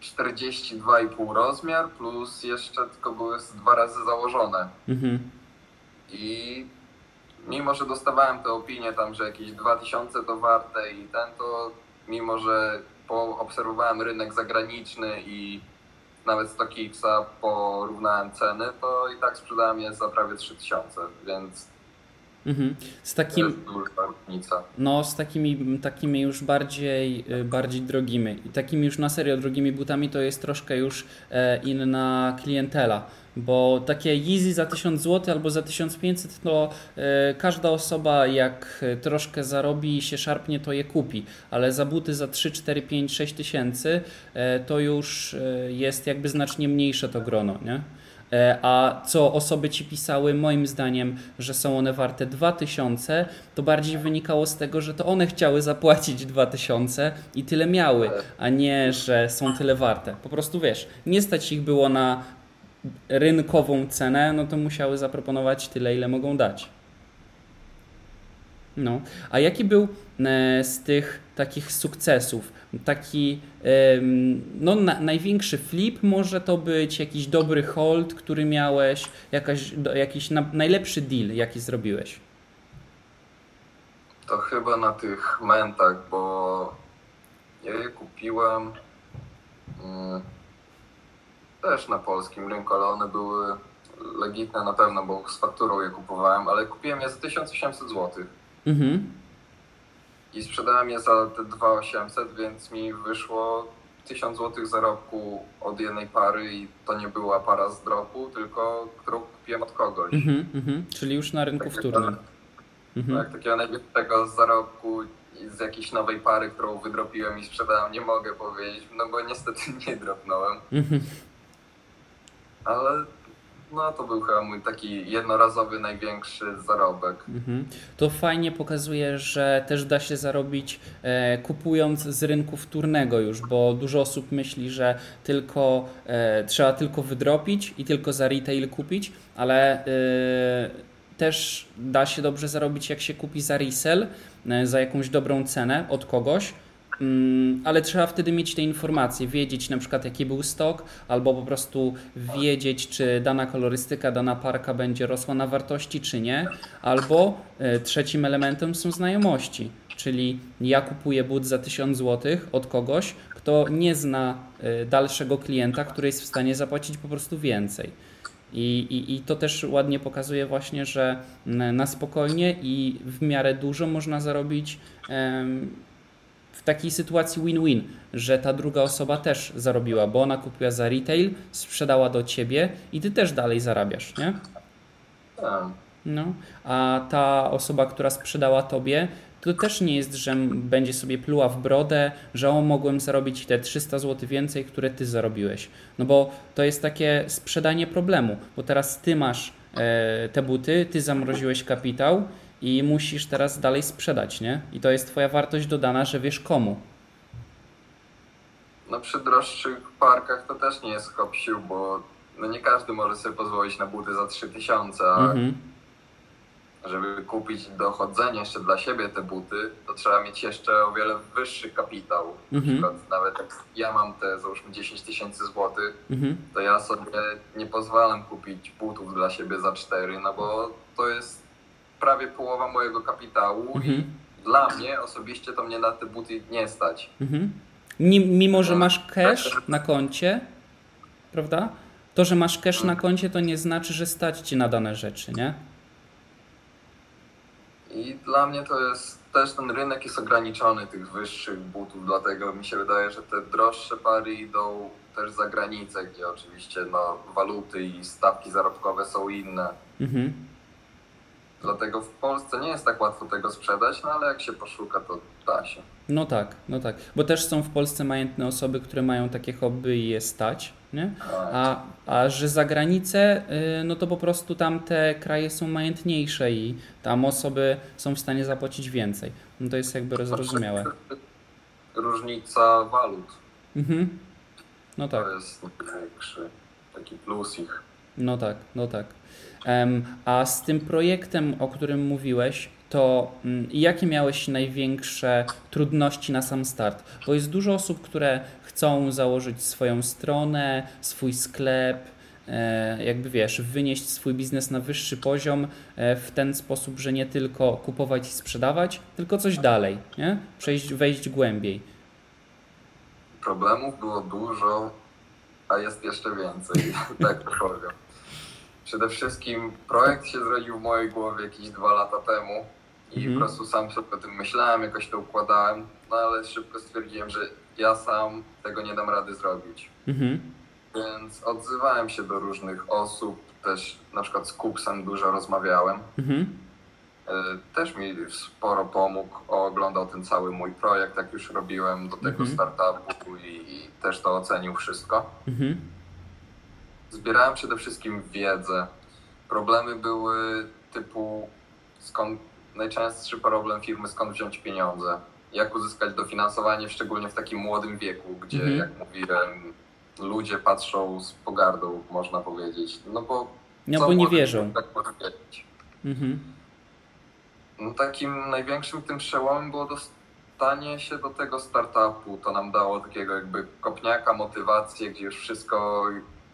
42,5 rozmiar, plus jeszcze tylko były dwa razy założone. Mhm. I mimo, że dostawałem te opinie tam, że jakieś 2000 to warte i ten, to mimo, że poobserwowałem rynek zagraniczny i nawet StockX'a porównałem ceny, to i tak sprzedałem je za prawie 3000, więc Mhm. Z takim, no, z takimi, takimi już bardziej, y, bardziej drogimi. I takimi już na serio drogimi butami to jest troszkę już e, inna klientela bo takie Yeezy za 1000 zł albo za 1500 to e, każda osoba jak troszkę zarobi i się szarpnie to je kupi, ale za buty za 3, 4, 5, 6 tysięcy e, to już e, jest jakby znacznie mniejsze to grono, nie? E, a co osoby ci pisały, moim zdaniem, że są one warte 2000, to bardziej wynikało z tego, że to one chciały zapłacić 2000 i tyle miały, a nie, że są tyle warte. Po prostu wiesz, nie stać ich było na rynkową cenę, no to musiały zaproponować tyle, ile mogą dać. No, a jaki był e, z tych takich sukcesów? Taki no, na, największy flip może to być jakiś dobry hold, który miałeś, jakaś, jakiś na, najlepszy deal, jaki zrobiłeś. To chyba na tych mentach, bo ja je kupiłem mm, też na polskim rynku, ale one były legitne na pewno, bo z fakturą je kupowałem, ale kupiłem je za 1800 zł. Mhm i sprzedałem je za te 2800, więc mi wyszło 1000 zł zarobku od jednej pary i to nie była para z dropu, tylko którą kupiłem od kogoś. Mm -hmm, Czyli już na rynku wtórnym. Mhm. Tak, takiego największego zarobku z jakiejś nowej pary, którą wydropiłem i sprzedałem, nie mogę powiedzieć, no bo niestety nie dropnąłem. Mhm. Ale no to był chyba mój taki jednorazowy największy zarobek. Mhm. To fajnie pokazuje, że też da się zarobić e, kupując z rynku wtórnego już, bo dużo osób myśli, że tylko e, trzeba tylko wydropić i tylko za retail kupić, ale e, też da się dobrze zarobić jak się kupi za resell, e, za jakąś dobrą cenę od kogoś ale trzeba wtedy mieć te informacje, wiedzieć na przykład jaki był stok, albo po prostu wiedzieć, czy dana kolorystyka, dana parka będzie rosła na wartości, czy nie. Albo e, trzecim elementem są znajomości, czyli ja kupuję but za 1000 zł od kogoś, kto nie zna e, dalszego klienta, który jest w stanie zapłacić po prostu więcej. I, i, I to też ładnie pokazuje właśnie, że na spokojnie i w miarę dużo można zarobić takiej sytuacji win-win, że ta druga osoba też zarobiła, bo ona kupiła za retail, sprzedała do ciebie i ty też dalej zarabiasz, nie? Tak. No, a ta osoba, która sprzedała tobie, to też nie jest, że będzie sobie pluła w brodę, że o, mogłem zarobić te 300 zł więcej, które ty zarobiłeś. No bo to jest takie sprzedanie problemu, bo teraz ty masz e, te buty, ty zamroziłeś kapitał i musisz teraz dalej sprzedać, nie? I to jest twoja wartość dodana, że wiesz komu. No przy droższych parkach to też nie jest hop bo no nie każdy może sobie pozwolić na buty za 3000, a mhm. żeby kupić do chodzenia jeszcze dla siebie te buty, to trzeba mieć jeszcze o wiele wyższy kapitał. Mhm. Na przykład nawet jak ja mam te załóżmy 10 tysięcy złotych, mhm. to ja sobie nie pozwalam kupić butów dla siebie za 4, no bo to jest prawie połowa mojego kapitału mhm. i dla mnie osobiście to mnie na te buty nie stać. Mhm. Mimo, że masz cash na koncie, prawda? To, że masz cash na koncie, to nie znaczy, że stać ci na dane rzeczy, nie? I dla mnie to jest też ten rynek jest ograniczony tych wyższych butów, dlatego mi się wydaje, że te droższe pary idą też za granicę, gdzie oczywiście no, waluty i stawki zarobkowe są inne. Mhm. Dlatego w Polsce nie jest tak łatwo tego sprzedać, no ale jak się poszuka, to da się. No tak, no tak. Bo też są w Polsce majętne osoby, które mają takie hobby i je stać, nie? Tak. A, a że za granicę, y, no to po prostu tam te kraje są majętniejsze i tam osoby są w stanie zapłacić więcej. No to jest jakby zrozumiałe. Różnica walut. Mhm. No tak. To jest największy taki plus ich. No tak, no tak. A z tym projektem, o którym mówiłeś, to mm, jakie miałeś największe trudności na sam start? Bo jest dużo osób, które chcą założyć swoją stronę, swój sklep, e, jakby wiesz, wynieść swój biznes na wyższy poziom e, w ten sposób, że nie tylko kupować i sprzedawać, tylko coś dalej, nie? Przejść, wejść głębiej. Problemów było dużo, a jest jeszcze więcej, tak powiem. Przede wszystkim projekt się zrodził w mojej głowie jakieś dwa lata temu i mhm. po prostu sam sobie o tym myślałem, jakoś to układałem, no ale szybko stwierdziłem, że ja sam tego nie dam rady zrobić. Mhm. Więc odzywałem się do różnych osób, też na przykład z Kupsem dużo rozmawiałem. Mhm. E, też mi sporo pomógł, oglądał ten cały mój projekt, jak już robiłem do tego startupu i, i, też to ocenił wszystko. Zbierałem przede wszystkim wiedzę. Problemy były typu skąd najczęstszy problem firmy skąd wziąć pieniądze, jak uzyskać dofinansowanie, szczególnie w takim młodym wieku, gdzie Mhm. jak mówiłem, ludzie patrzą z pogardą, można powiedzieć. No bo No bo nie wierzą. Tak może wiedzieć. Mhm. No, takim największym tym przełomem było dostanie się do tego startupu. To nam dało takiego jakby kopniaka, motywację, gdzie już wszystko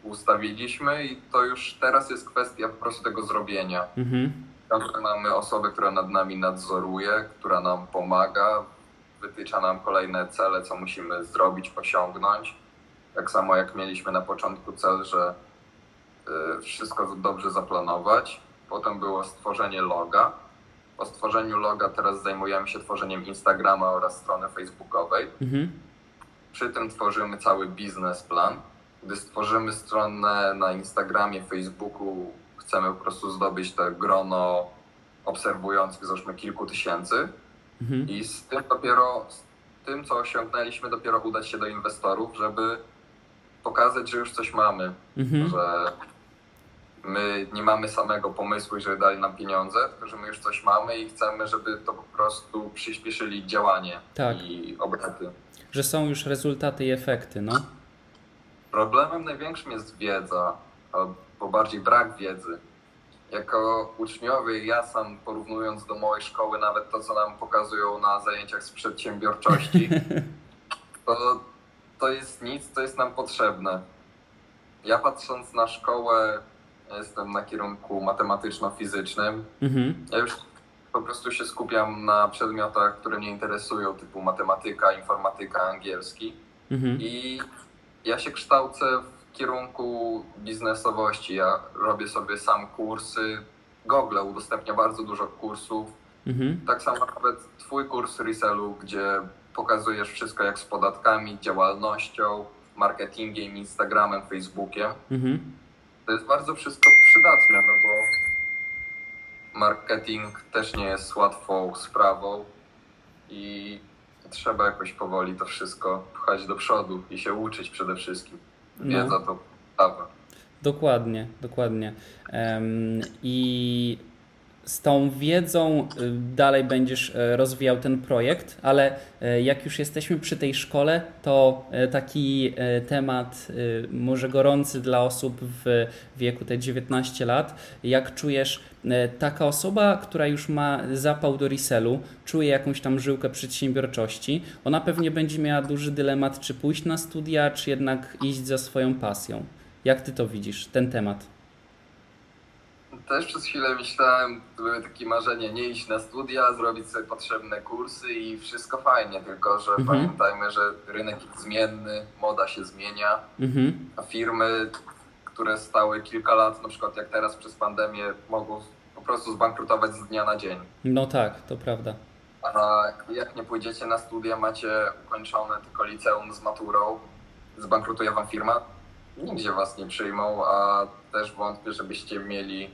ustawiliśmy i to już teraz jest kwestia po prostu tego zrobienia. Mhm. Ciągle mamy osobę, która nad nami nadzoruje, która nam pomaga, wytycza nam kolejne cele, co musimy zrobić, osiągnąć. Tak samo jak mieliśmy na początku cel, że y, wszystko dobrze zaplanować. Potem było stworzenie loga. Po stworzeniu loga teraz zajmujemy się tworzeniem Instagrama oraz strony facebookowej. Mhm. Przy tym tworzymy cały biznesplan. Gdy stworzymy stronę na Instagramie, Facebooku, chcemy po prostu zdobyć to grono obserwujących, załóżmy kilku tysięcy. Mhm. I z tym dopiero, z tym co osiągnęliśmy, dopiero udać się do inwestorów, żeby pokazać, że już coś mamy, Mhm. że my nie mamy samego pomysłu, żeby dali nam pieniądze, tylko że my już coś mamy i chcemy, żeby to po prostu przyspieszyli działanie Tak. i obroty. Że są już rezultaty i efekty, no. Problemem największym jest wiedza, albo bardziej brak wiedzy. Jako uczniowie, ja sam porównując do mojej szkoły, nawet to, co nam pokazują na zajęciach z przedsiębiorczości, to, to jest nic, co jest nam potrzebne. Ja patrząc na szkołę, jestem na kierunku matematyczno-fizycznym. Mhm. Ja już po prostu się skupiam na przedmiotach, które mnie interesują, typu matematyka, informatyka, angielski. Mhm. I ja się kształcę w kierunku biznesowości. Ja robię sobie sam kursy. Google udostępnia bardzo dużo kursów. Mhm. Tak samo nawet twój kurs resellu, gdzie pokazujesz wszystko jak z podatkami, działalnością, marketingiem, Instagramem, Facebookiem. Mhm. To jest bardzo wszystko przydatne, no bo marketing też nie jest łatwą sprawą i trzeba jakoś powoli to wszystko pchać do przodu i się uczyć przede wszystkim. No. Wiedza to podstawa. Dokładnie, dokładnie. Em, I z tą wiedzą y, dalej będziesz e, rozwijał ten projekt, ale e, jak już jesteśmy przy tej szkole, to e, taki temat może gorący dla osób w wieku te 19 lat. Jak czujesz, taka osoba, która już ma zapał do resellu, czuje jakąś tam żyłkę przedsiębiorczości, ona pewnie będzie miała duży dylemat, czy pójść na studia, czy jednak iść za swoją pasją. Jak ty to widzisz, ten temat? Też przez chwilę myślałem, to były takie marzenia, nie iść na studia, zrobić sobie potrzebne kursy i wszystko fajnie, tylko że Mhm. pamiętajmy, że rynek jest zmienny, moda się zmienia, Mhm. a firmy, które stały kilka lat, na przykład jak teraz przez pandemię, mogą po prostu zbankrutować z dnia na dzień. No tak, to prawda. A jak nie pójdziecie na studia, macie ukończone tylko liceum z maturą, zbankrutuje wam firma, nigdzie was nie przyjmą, a też wątpię, żebyście mieli,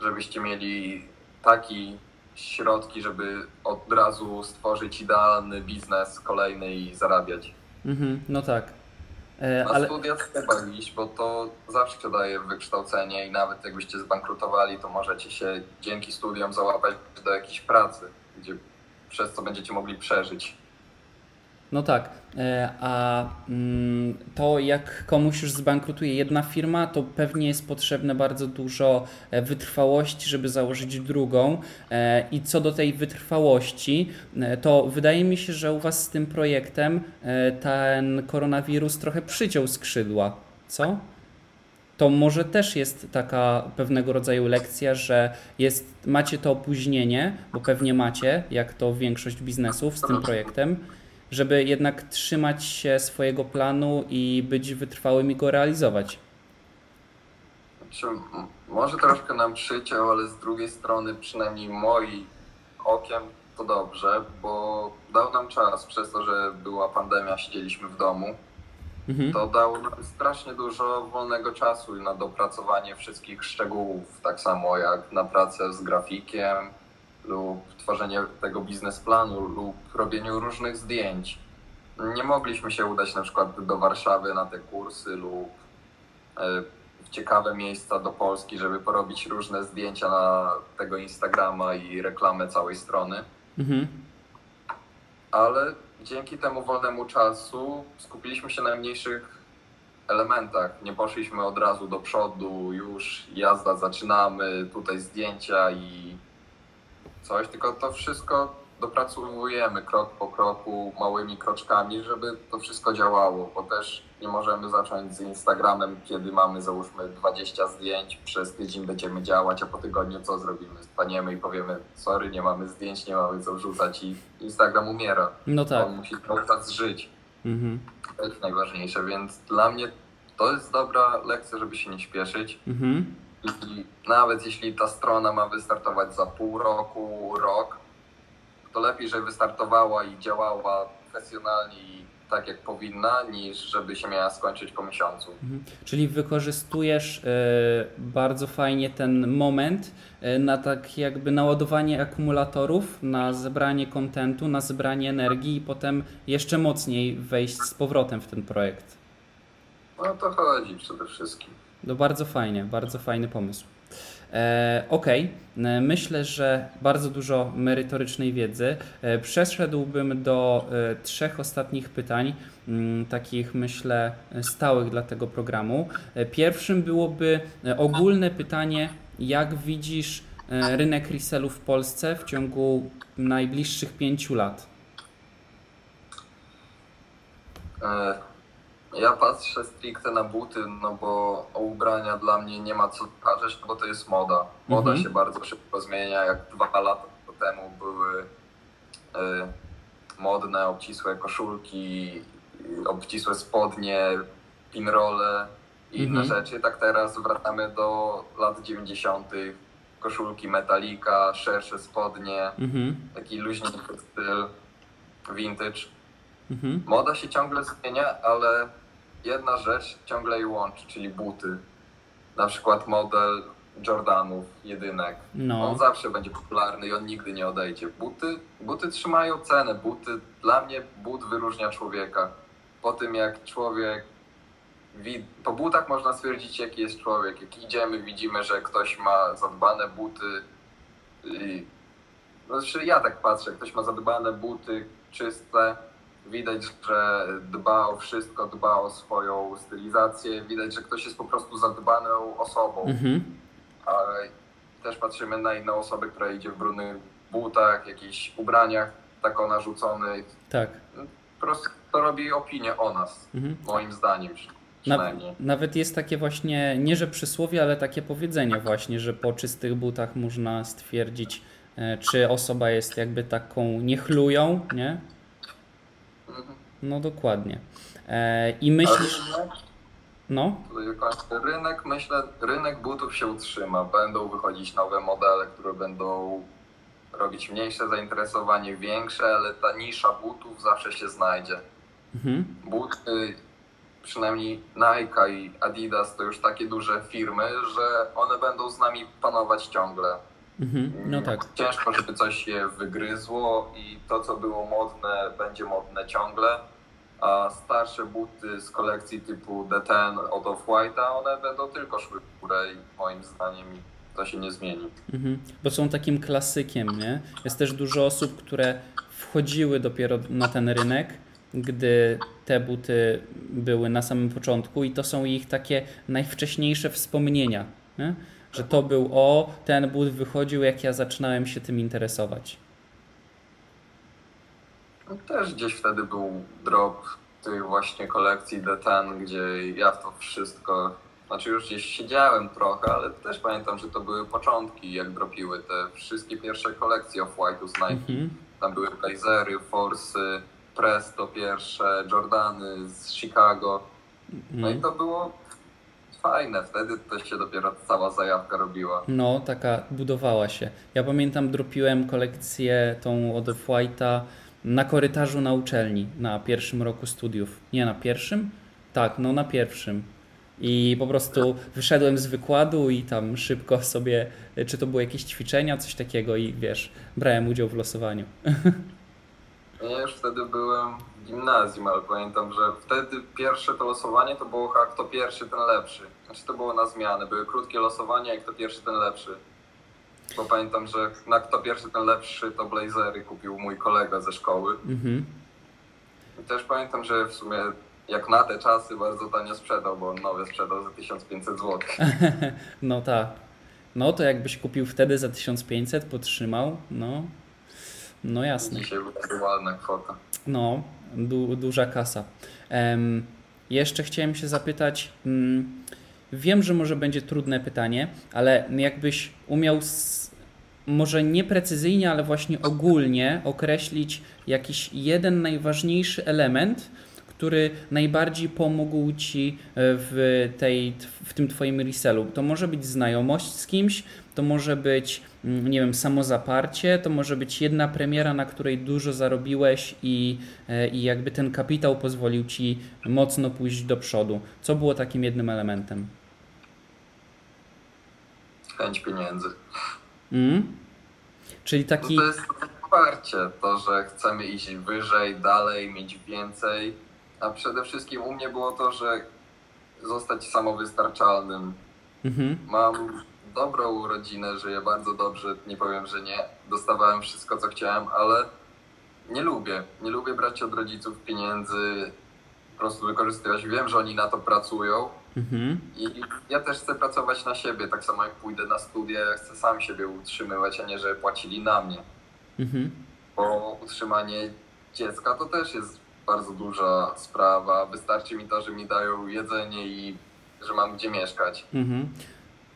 żebyście mieli taki środki, żeby od razu stworzyć idealny biznes kolejny i zarabiać. Mhm. No tak. E, Na ale studia trzeba iść, bo to zawsze daje wykształcenie i nawet jakbyście zbankrutowali, to możecie się dzięki studiom załapać do jakiejś pracy, gdzie przez co będziecie mogli przeżyć. No tak. E, a mm, to jak komuś już zbankrutuje jedna firma, to pewnie jest potrzebne bardzo dużo e, wytrwałości, żeby założyć drugą. E, I co do tej wytrwałości, to wydaje mi się, że u Was z tym projektem ten koronawirus trochę przyciął skrzydła. Co? to może też jest taka pewnego rodzaju lekcja, że jest, macie to opóźnienie, bo pewnie macie, jak to większość biznesów z tym projektem, żeby jednak trzymać się swojego planu i być wytrwałym i go realizować. Może troszkę nam przyciął, ale z drugiej strony, przynajmniej moim okiem, to dobrze, bo dał nam czas przez to, że była pandemia, siedzieliśmy w domu. Mhm. To dało nam strasznie dużo wolnego czasu na dopracowanie wszystkich szczegółów, tak samo jak na pracę z grafikiem lub tworzenie tego biznesplanu lub robieniu różnych zdjęć. Nie mogliśmy się udać na przykład do Warszawy na te kursy lub w ciekawe miejsca do Polski, żeby porobić różne zdjęcia na tego Instagrama i reklamę całej strony. Mhm. Ale dzięki temu wolnemu czasu skupiliśmy się na mniejszych elementach. Nie poszliśmy od razu do przodu, już jazda, zaczynamy, tutaj zdjęcia i coś, tylko to wszystko dopracowujemy krok po kroku, małymi kroczkami, żeby to wszystko działało, bo też nie możemy zacząć z Instagramem, kiedy mamy załóżmy 20 zdjęć, przez tydzień będziemy działać, a po tygodniu co zrobimy? Staniemy i powiemy, sorry, nie mamy zdjęć, nie mamy co wrzucać i Instagram umiera. No tak. On musi cały czas żyć. Mhm. To jest najważniejsze, więc dla mnie to jest dobra lekcja, żeby się nie śpieszyć. Mhm. I nawet jeśli ta strona ma wystartować za pół roku, rok, to lepiej, żeby wystartowała i działała profesjonalnie i tak jak powinna, niż żeby się miała skończyć po miesiącu. Mhm. Czyli wykorzystujesz y, bardzo fajnie ten moment y, na tak jakby naładowanie akumulatorów, na zebranie kontentu, na zebranie energii i potem jeszcze mocniej wejść z powrotem w ten projekt. No to chodzi przede wszystkim. No bardzo fajnie, bardzo fajny pomysł. E, ok, e, myślę, że bardzo dużo merytorycznej wiedzy. E, przeszedłbym do trzech ostatnich pytań, mm, takich myślę stałych dla tego programu. Pierwszym byłoby ogólne pytanie, jak widzisz rynek resellu w Polsce w ciągu najbliższych pięciu lat? Ja patrzę stricte na buty, no bo o ubrania dla mnie nie ma co patrzeć, bo to jest moda. Moda mhm. się bardzo szybko zmienia. Jak dwa lata temu były y, modne, obcisłe koszulki, obcisłe spodnie, pinrole i inne mhm. rzeczy, tak teraz wracamy do lat 90. Koszulki metalika, szersze spodnie, mhm. taki luźniejszy styl, vintage. Mhm. Moda się ciągle zmienia, ale jedna rzecz ciągle jej łączy, czyli buty. Na przykład model Jordanów, jedynek. No. On zawsze będzie popularny i on nigdy nie odejdzie. Buty, buty trzymają cenę. Buty, dla mnie but wyróżnia człowieka. Po tym jak człowiek po butach można stwierdzić, jaki jest człowiek. Jak idziemy, widzimy, że ktoś ma zadbane buty. Znaczy, ja tak patrzę, ktoś ma zadbane buty, czyste, Widać, że dba o wszystko, dba o swoją stylizację. Widać, że ktoś jest po prostu zadbaną osobą. Mhm. Ale też patrzymy na inną osobę, która idzie w brudnych butach, jakichś ubraniach tako narzuconych. Tak. Po prostu to robi opinię o nas, mhm. moim zdaniem. Przynajmniej. Nawet jest takie właśnie, nie że przysłowie, ale takie powiedzenie właśnie, że po czystych butach można stwierdzić, e, czy osoba jest jakby taką niechlują, nie? No dokładnie. E, I myślisz... No? Rynek, myślę, rynek butów się utrzyma. Będą wychodzić nowe modele, które będą robić mniejsze zainteresowanie, większe, ale ta nisza butów zawsze się znajdzie. Mhm. Buty, przynajmniej Nike i Adidas to już takie duże firmy, że one będą z nami panować ciągle. Mhm. No tak. Ciężko, żeby coś się wygryzło i to, co było modne, będzie modne ciągle, a starsze buty z kolekcji typu D10 od Off-White'a, one będą tylko szły w górę i moim zdaniem to się nie zmieni. Mhm. Bo są takim klasykiem, nie? Jest też dużo osób, które wchodziły dopiero na ten rynek, gdy te buty były na samym początku i to są ich takie najwcześniejsze wspomnienia. Nie? Że to był o, ten but wychodził, jak ja zaczynałem się tym interesować. No, też gdzieś wtedy był drop tej właśnie kolekcji D10, gdzie ja w to wszystko, znaczy już gdzieś siedziałem trochę, ale też pamiętam, że to były początki, jak dropiły te wszystkie pierwsze kolekcje Off-White'u z Nike. Mhm. Tam były Blazery, Forsy, Presto pierwsze, Jordany z Chicago. No mhm. i to było fajne, wtedy to się dopiero cała zajawka robiła. No, taka budowała się. Ja pamiętam, dropiłem kolekcję tą od Off-White'a na korytarzu na uczelni, na pierwszym roku studiów. Nie, na pierwszym? Tak, no na pierwszym. I po prostu wyszedłem z wykładu i tam szybko sobie, czy to były jakieś ćwiczenia, coś takiego i wiesz, brałem udział w losowaniu. Ja już wtedy byłem gimnazjum, ale pamiętam, że wtedy pierwsze to losowanie to było jak kto pierwszy, ten lepszy. znaczy to było na zmianę, były krótkie losowania i kto pierwszy, ten lepszy. Bo pamiętam, że na kto pierwszy, ten lepszy to blazery kupił mój kolega ze szkoły. Mhm. I też pamiętam, że w sumie jak na te czasy bardzo tanio sprzedał, bo on nowe sprzedał za 1500 zł. No tak. No to jakbyś kupił wtedy za 1500, potrzymał, no, no jasne. Dzisiaj była ładna kwota. No, du, duża kasa. Em, jeszcze chciałem się zapytać, mm, wiem, że może będzie trudne pytanie, ale jakbyś umiał s- może nie precyzyjnie, ale właśnie ogólnie określić jakiś jeden najważniejszy element, który najbardziej pomógł Ci e, w, tej, w tym Twoim resellu. To może być znajomość z kimś, to może być, mm, nie wiem, samozaparcie, to może być jedna premiera, na której dużo zarobiłeś i, e, i jakby ten kapitał pozwolił Ci mocno pójść do przodu. Co było takim jednym elementem? Chęć pieniędzy. Mm? Czyli No taki... to jest wsparcie, to, że chcemy iść wyżej, dalej, mieć więcej. A przede wszystkim u mnie było to, że zostać samowystarczalnym. Mhm. Mam dobrą rodzinę, żyję bardzo dobrze, nie powiem, że nie. Dostawałem wszystko, co chciałem, ale nie lubię. Nie lubię brać od rodziców pieniędzy, po prostu wykorzystywać. Wiem, że oni na to pracują Mhm. i ja też chcę pracować na siebie. Tak samo jak pójdę na studia, ja chcę sam siebie utrzymywać, a nie, żeby płacili na mnie. Mhm. Bo utrzymanie dziecka to też jest bardzo duża sprawa. Wystarczy mi to, że mi dają jedzenie i że mam gdzie mieszkać. Mhm.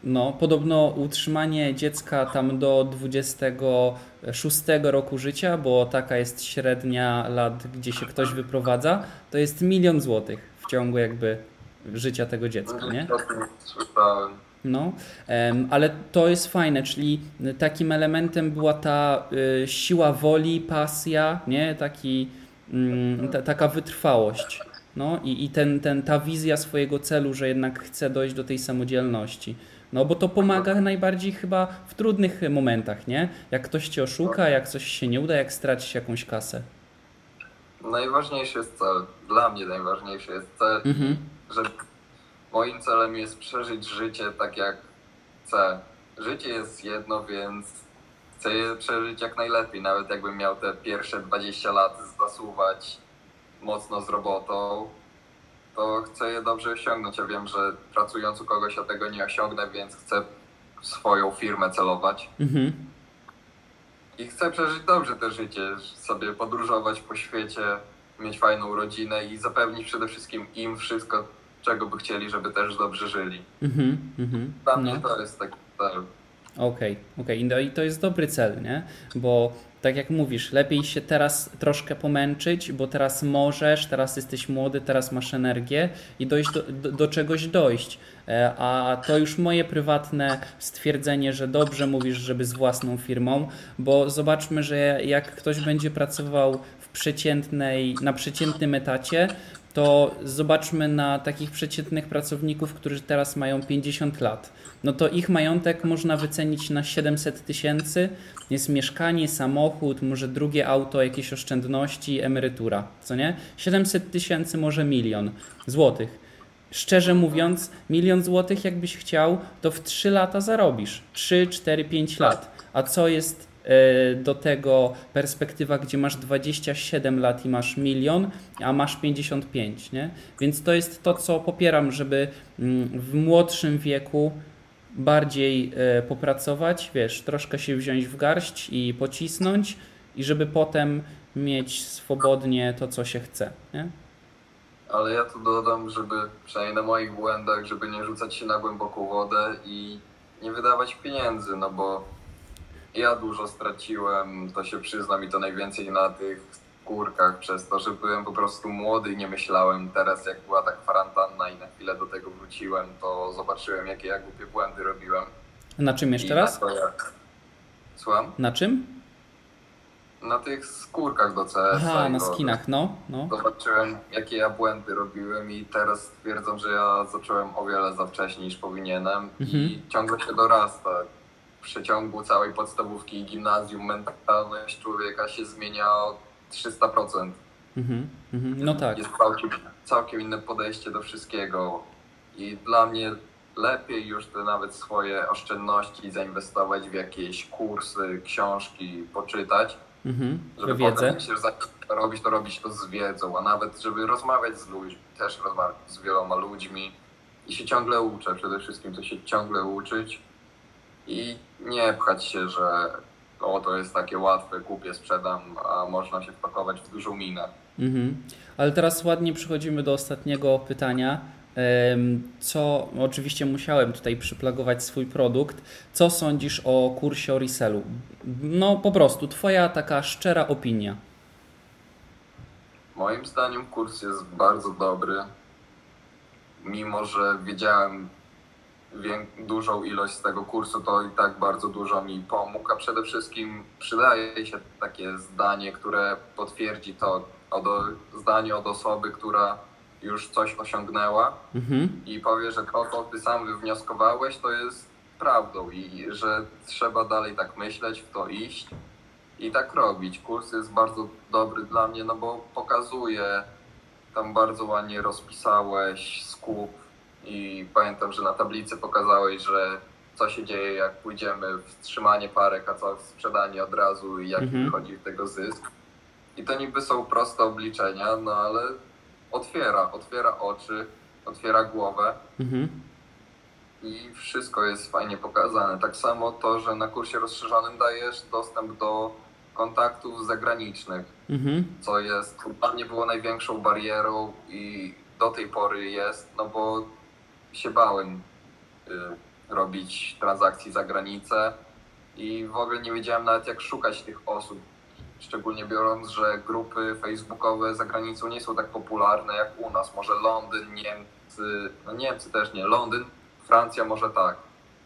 No, podobno utrzymanie dziecka tam do 26 roku życia, bo taka jest średnia lat, gdzie się ktoś wyprowadza, to jest milion złotych w ciągu jakby życia tego dziecka, nie? Słyszałem. No, ale to jest fajne, czyli takim elementem była ta y, siła woli, pasja, nie? Taki, ta, taka wytrwałość. No i, i ten, ten, ta wizja swojego celu, że jednak chce dojść do tej samodzielności. No bo to pomaga najbardziej chyba w trudnych momentach, nie? Jak ktoś cię oszuka, jak coś się nie uda, jak stracisz jakąś kasę. Najważniejszy jest cel. Dla mnie najważniejszy jest cel, Mhm. że moim celem jest przeżyć życie tak jak chcę. Życie jest jedno, więc chcę je przeżyć jak najlepiej. Nawet jakbym miał te pierwsze 20 lat zasuwać mocno z robotą, to chcę je dobrze osiągnąć. Ja wiem, że pracując u kogoś ja tego nie osiągnę, więc chcę w swoją firmę celować. Mhm. I chcę przeżyć dobrze to życie, sobie podróżować po świecie, mieć fajną rodzinę i zapewnić przede wszystkim im wszystko, czego by chcieli, żeby też dobrze żyli. Mhm. Mhm. Dla No. mnie to jest taki cel. Okej, okej. No i to jest dobry cel, nie? Bo tak jak mówisz, lepiej się teraz troszkę pomęczyć, bo teraz możesz, teraz jesteś młody, teraz masz energię i dojść do, do, do czegoś dojść. E, A to już moje prywatne stwierdzenie, że dobrze mówisz, żeby z własną firmą, bo zobaczmy, że jak ktoś będzie pracował w przeciętnej, na przeciętnym etacie, to zobaczmy na takich przeciętnych pracowników, którzy teraz mają 50 lat. No to ich majątek można wycenić na 700 tysięcy. Jest mieszkanie, samochód, może drugie auto, jakieś oszczędności, emerytura, co nie? 700 tysięcy, może milion złotych. Szczerze mówiąc, milion złotych, jakbyś chciał, to w 3 lata zarobisz. 3, 4, 5 lat. A co jest do tego perspektywa, gdzie masz 27 lat i masz milion, a masz 55, nie? Więc to jest to, co popieram, żeby mm, w młodszym wieku bardziej e, popracować, wiesz, troszkę się wziąć w garść i pocisnąć i żeby potem mieć swobodnie to, co się chce, nie? Ale ja tu dodam, żeby przynajmniej na moich błędach, żeby nie rzucać się na głęboką wodę i nie wydawać pieniędzy, no bo ja dużo straciłem, to się przyznam i to najwięcej na tych skórkach przez to, że byłem po prostu młody i nie myślałem. Teraz jak była ta kwarantanna i na chwilę do tego wróciłem, to zobaczyłem jakie ja głupie błędy robiłem. Na czym jeszcze I raz? Na, to jak... Słucham? Na czym? Na tych skórkach do CS. Aha, na i skinach, no, no. Zobaczyłem, jakie ja błędy robiłem i teraz stwierdzam, że ja zacząłem o wiele za wcześnie niż powinienem i Mhm. ciągle się dorasta. Przeciągu całej podstawówki i gimnazjum mentalność człowieka się zmienia o 300%. Mhm, mhm. No tak. Jest całkiem, całkiem inne podejście do wszystkiego i dla mnie lepiej już te nawet swoje oszczędności zainwestować w jakieś kursy, książki, poczytać, Mhm. żeby Wiedzę. potem się robić, to robić to z wiedzą, a nawet żeby rozmawiać z ludźmi, też rozmawiać z wieloma ludźmi i się ciągle uczę, przede wszystkim to się ciągle uczyć i nie pchać się, że o to jest takie łatwe, kupię, sprzedam, a można się wpakować w dużą minę. Mhm. Ale teraz ładnie przechodzimy do ostatniego pytania. Co, oczywiście musiałem tutaj przyplagować swój produkt. Co sądzisz o kursie o resellu? No po prostu, Twoja taka szczera opinia. Moim zdaniem kurs jest bardzo dobry. Mimo, że wiedziałem dużą ilość z tego kursu, to i tak bardzo dużo mi pomógł, a przede wszystkim przydaje się takie zdanie, które potwierdzi to od, zdanie od osoby, która już coś osiągnęła Mhm. i powie, że to, co ty sam wywnioskowałeś, to jest prawdą i że trzeba dalej tak myśleć, w to iść i tak robić. Kurs jest bardzo dobry dla mnie, no bo pokazuje, tam bardzo ładnie rozpisałeś skup i pamiętam, że na tablicy pokazałeś, że co się dzieje, jak pójdziemy w trzymanie parek, a co w sprzedanie od razu i jaki Mhm. wychodzi tego zysk. I to niby są proste obliczenia, no ale otwiera, otwiera oczy, otwiera głowę Mhm. i wszystko jest fajnie pokazane. Tak samo to, że na kursie rozszerzonym dajesz dostęp do kontaktów zagranicznych, Mhm. co jest dla mnie było największą barierą i do tej pory jest, no bo się bałem y, robić transakcji za granicę i w ogóle nie wiedziałem nawet jak szukać tych osób. Szczególnie biorąc, że grupy facebookowe za granicą nie są tak popularne jak u nas. Może Londyn, Niemcy, no Niemcy też nie, Londyn, Francja może tak.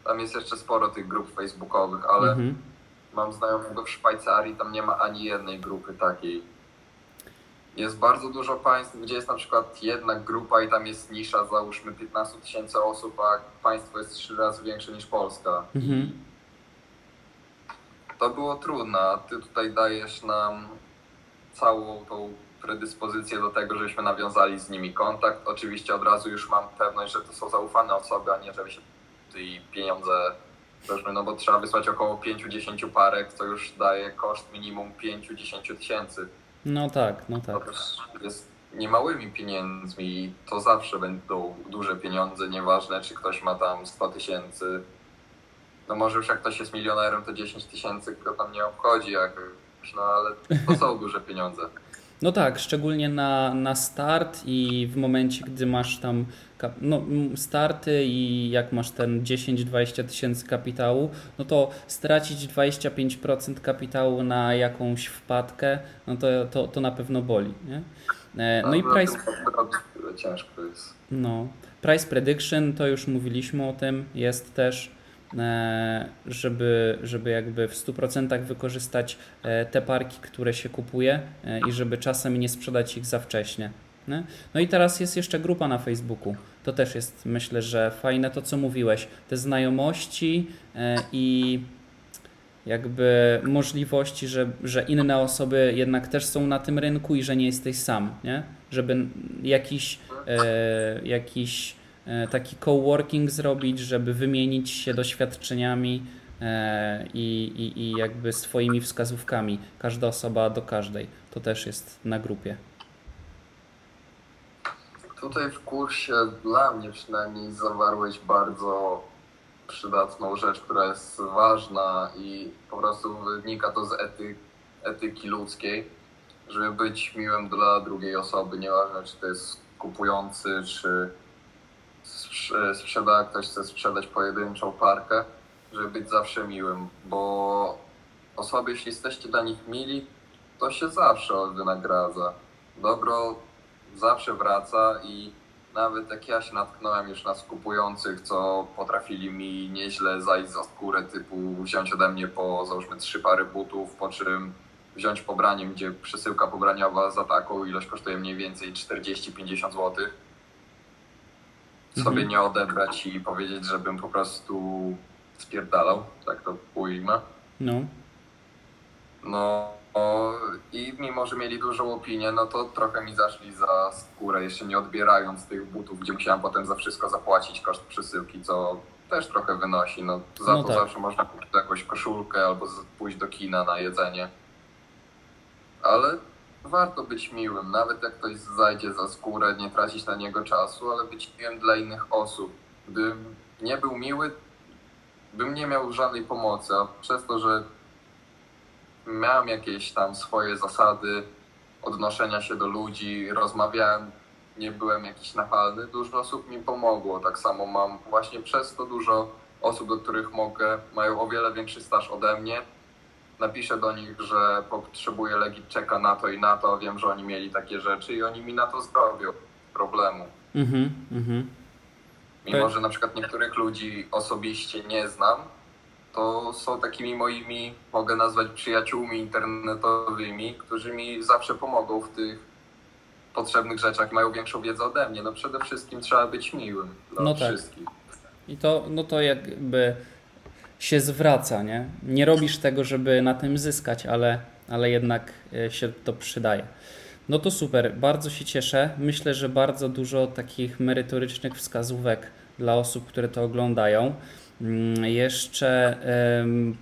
Tam jest jeszcze sporo tych grup facebookowych, ale Mhm. mam znajomego w Szwajcarii, tam nie ma ani jednej grupy takiej. Jest bardzo dużo państw, gdzie jest na przykład jedna grupa i tam jest nisza, załóżmy 15 tysięcy osób, a państwo jest trzy razy większe niż Polska. Mhm. To było trudne, a ty tutaj dajesz nam całą tą predyspozycję do tego, żebyśmy nawiązali z nimi kontakt. Oczywiście od razu już mam pewność, że to są zaufane osoby, a nie żeby się tutaj pieniądze weźmy, no bo trzeba wysłać około 5-10 parek, co już daje koszt minimum 5-10 tysięcy. No tak, no To tak. też jest niemałymi pieniędzmi i to zawsze będą duże pieniądze, nieważne czy ktoś ma tam 100 tysięcy. No może już jak ktoś jest milionerem, to 10 tysięcy go tam nie obchodzi jakoś, no ale to są duże pieniądze. No tak, szczególnie na, na start i w momencie, gdy masz tam no, starty i jak masz ten 10-20 tysięcy kapitału, no to stracić 25% kapitału na jakąś wpadkę, no to, to, to na pewno boli. Nie? E, No i price, ciężko jest. no, price prediction, to już mówiliśmy o tym, jest też, żeby, żeby jakby w 100% wykorzystać e, te parki, które się kupuje e, i żeby czasem nie sprzedać ich za wcześnie. Nie? No i teraz jest jeszcze grupa na Facebooku. To też jest, myślę, że fajne to, co mówiłeś. Te znajomości e, i jakby możliwości, że, że inne osoby jednak też są na tym rynku i że nie jesteś sam, nie? Żeby jakiś, e, jakiś e, taki coworking zrobić, żeby wymienić się doświadczeniami e, i, i, i jakby swoimi wskazówkami. Każda osoba do każdej. To też jest na grupie. Tutaj w kursie dla mnie przynajmniej zawarłeś bardzo przydatną rzecz, która jest ważna i po prostu wynika to z ety, etyki ludzkiej, żeby być miłym dla drugiej osoby, nieważne czy to jest kupujący, czy sprzeda, ktoś chce sprzedać pojedynczą parkę, żeby być zawsze miłym, bo osoby, jeśli jesteście dla nich mili, to się zawsze wynagradza. Dobro zawsze wraca i nawet jak ja się natknąłem już na skupujących, co potrafili mi nieźle zajść za skórę, typu wziąć ode mnie po załóżmy trzy pary butów, po czym wziąć pobranie, gdzie przesyłka pobraniowa za taką ilość kosztuje mniej więcej 40-50 zł. Sobie Mhm. nie odebrać i powiedzieć, żebym po prostu spierdalał, tak to ujmę. No. No i mimo że mieli dużą opinię, no to trochę mi zaszli za skórę, jeszcze nie odbierając tych butów, gdzie musiałem potem za wszystko zapłacić koszt przesyłki, co też trochę wynosi. No, za No to tak. zawsze można kupić jakąś koszulkę albo pójść do kina na jedzenie. Ale warto być miłym, nawet jak ktoś zajdzie za skórę, nie tracić na niego czasu, ale być miłym dla innych osób. Gdybym nie był miły, bym nie miał żadnej pomocy, a przez to, że miałem jakieś tam swoje zasady odnoszenia się do ludzi, rozmawiałem, nie byłem jakiś nachalny, dużo osób mi pomogło. Tak samo mam właśnie przez to dużo osób, do których mogę, mają o wiele większy staż ode mnie. Napiszę do nich, że potrzebuję legit czeka na to i na to, wiem, że oni mieli takie rzeczy i oni mi na to zrobią problemu. Mhm, mhm. Mimo, że na przykład niektórych ludzi osobiście nie znam, to są takimi moimi, mogę nazwać przyjaciółmi internetowymi, którzy mi zawsze pomogą w tych potrzebnych rzeczach, mają większą wiedzę ode mnie. No przede wszystkim trzeba być miłym dla No tak. wszystkich. I to, no to jakby się zwraca, nie? Nie robisz tego, żeby na tym zyskać, ale, ale jednak e, się to przydaje. No to super, bardzo się cieszę. Myślę, że bardzo dużo takich merytorycznych wskazówek dla osób, które to oglądają. Mm, Jeszcze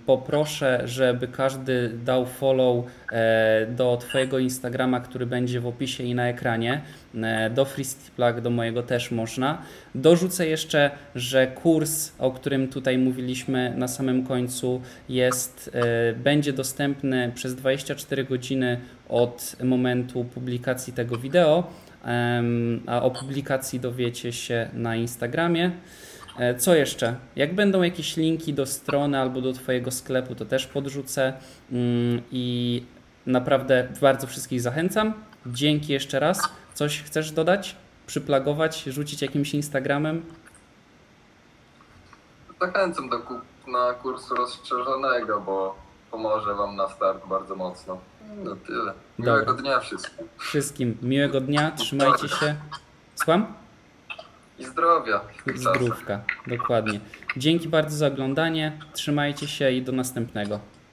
poproszę, żeby każdy dał follow e, do Twojego Instagrama, który będzie w opisie i na ekranie. E, Do Freestiplak, do mojego też można. Dorzucę jeszcze, że kurs, o którym tutaj mówiliśmy na samym końcu, jest, e, będzie dostępny przez 24 godziny od momentu publikacji tego wideo, a o publikacji dowiecie się na Instagramie. E, Co jeszcze? Jak będą jakieś linki do strony albo do Twojego sklepu, to też podrzucę Mm, i naprawdę bardzo wszystkich zachęcam. Dzięki jeszcze raz. Coś chcesz dodać? Przyplagować, rzucić jakimś Instagramem? Zachęcam do kupna kursu rozszerzonego, bo pomoże Wam na start bardzo mocno. No tyle. Miłego Dobra. dnia wszystkim. Wszystkim miłego dnia, trzymajcie się. Słucham? I zdrowia. czasach. Zdrówka, dokładnie. Dzięki bardzo za oglądanie, trzymajcie się i do następnego.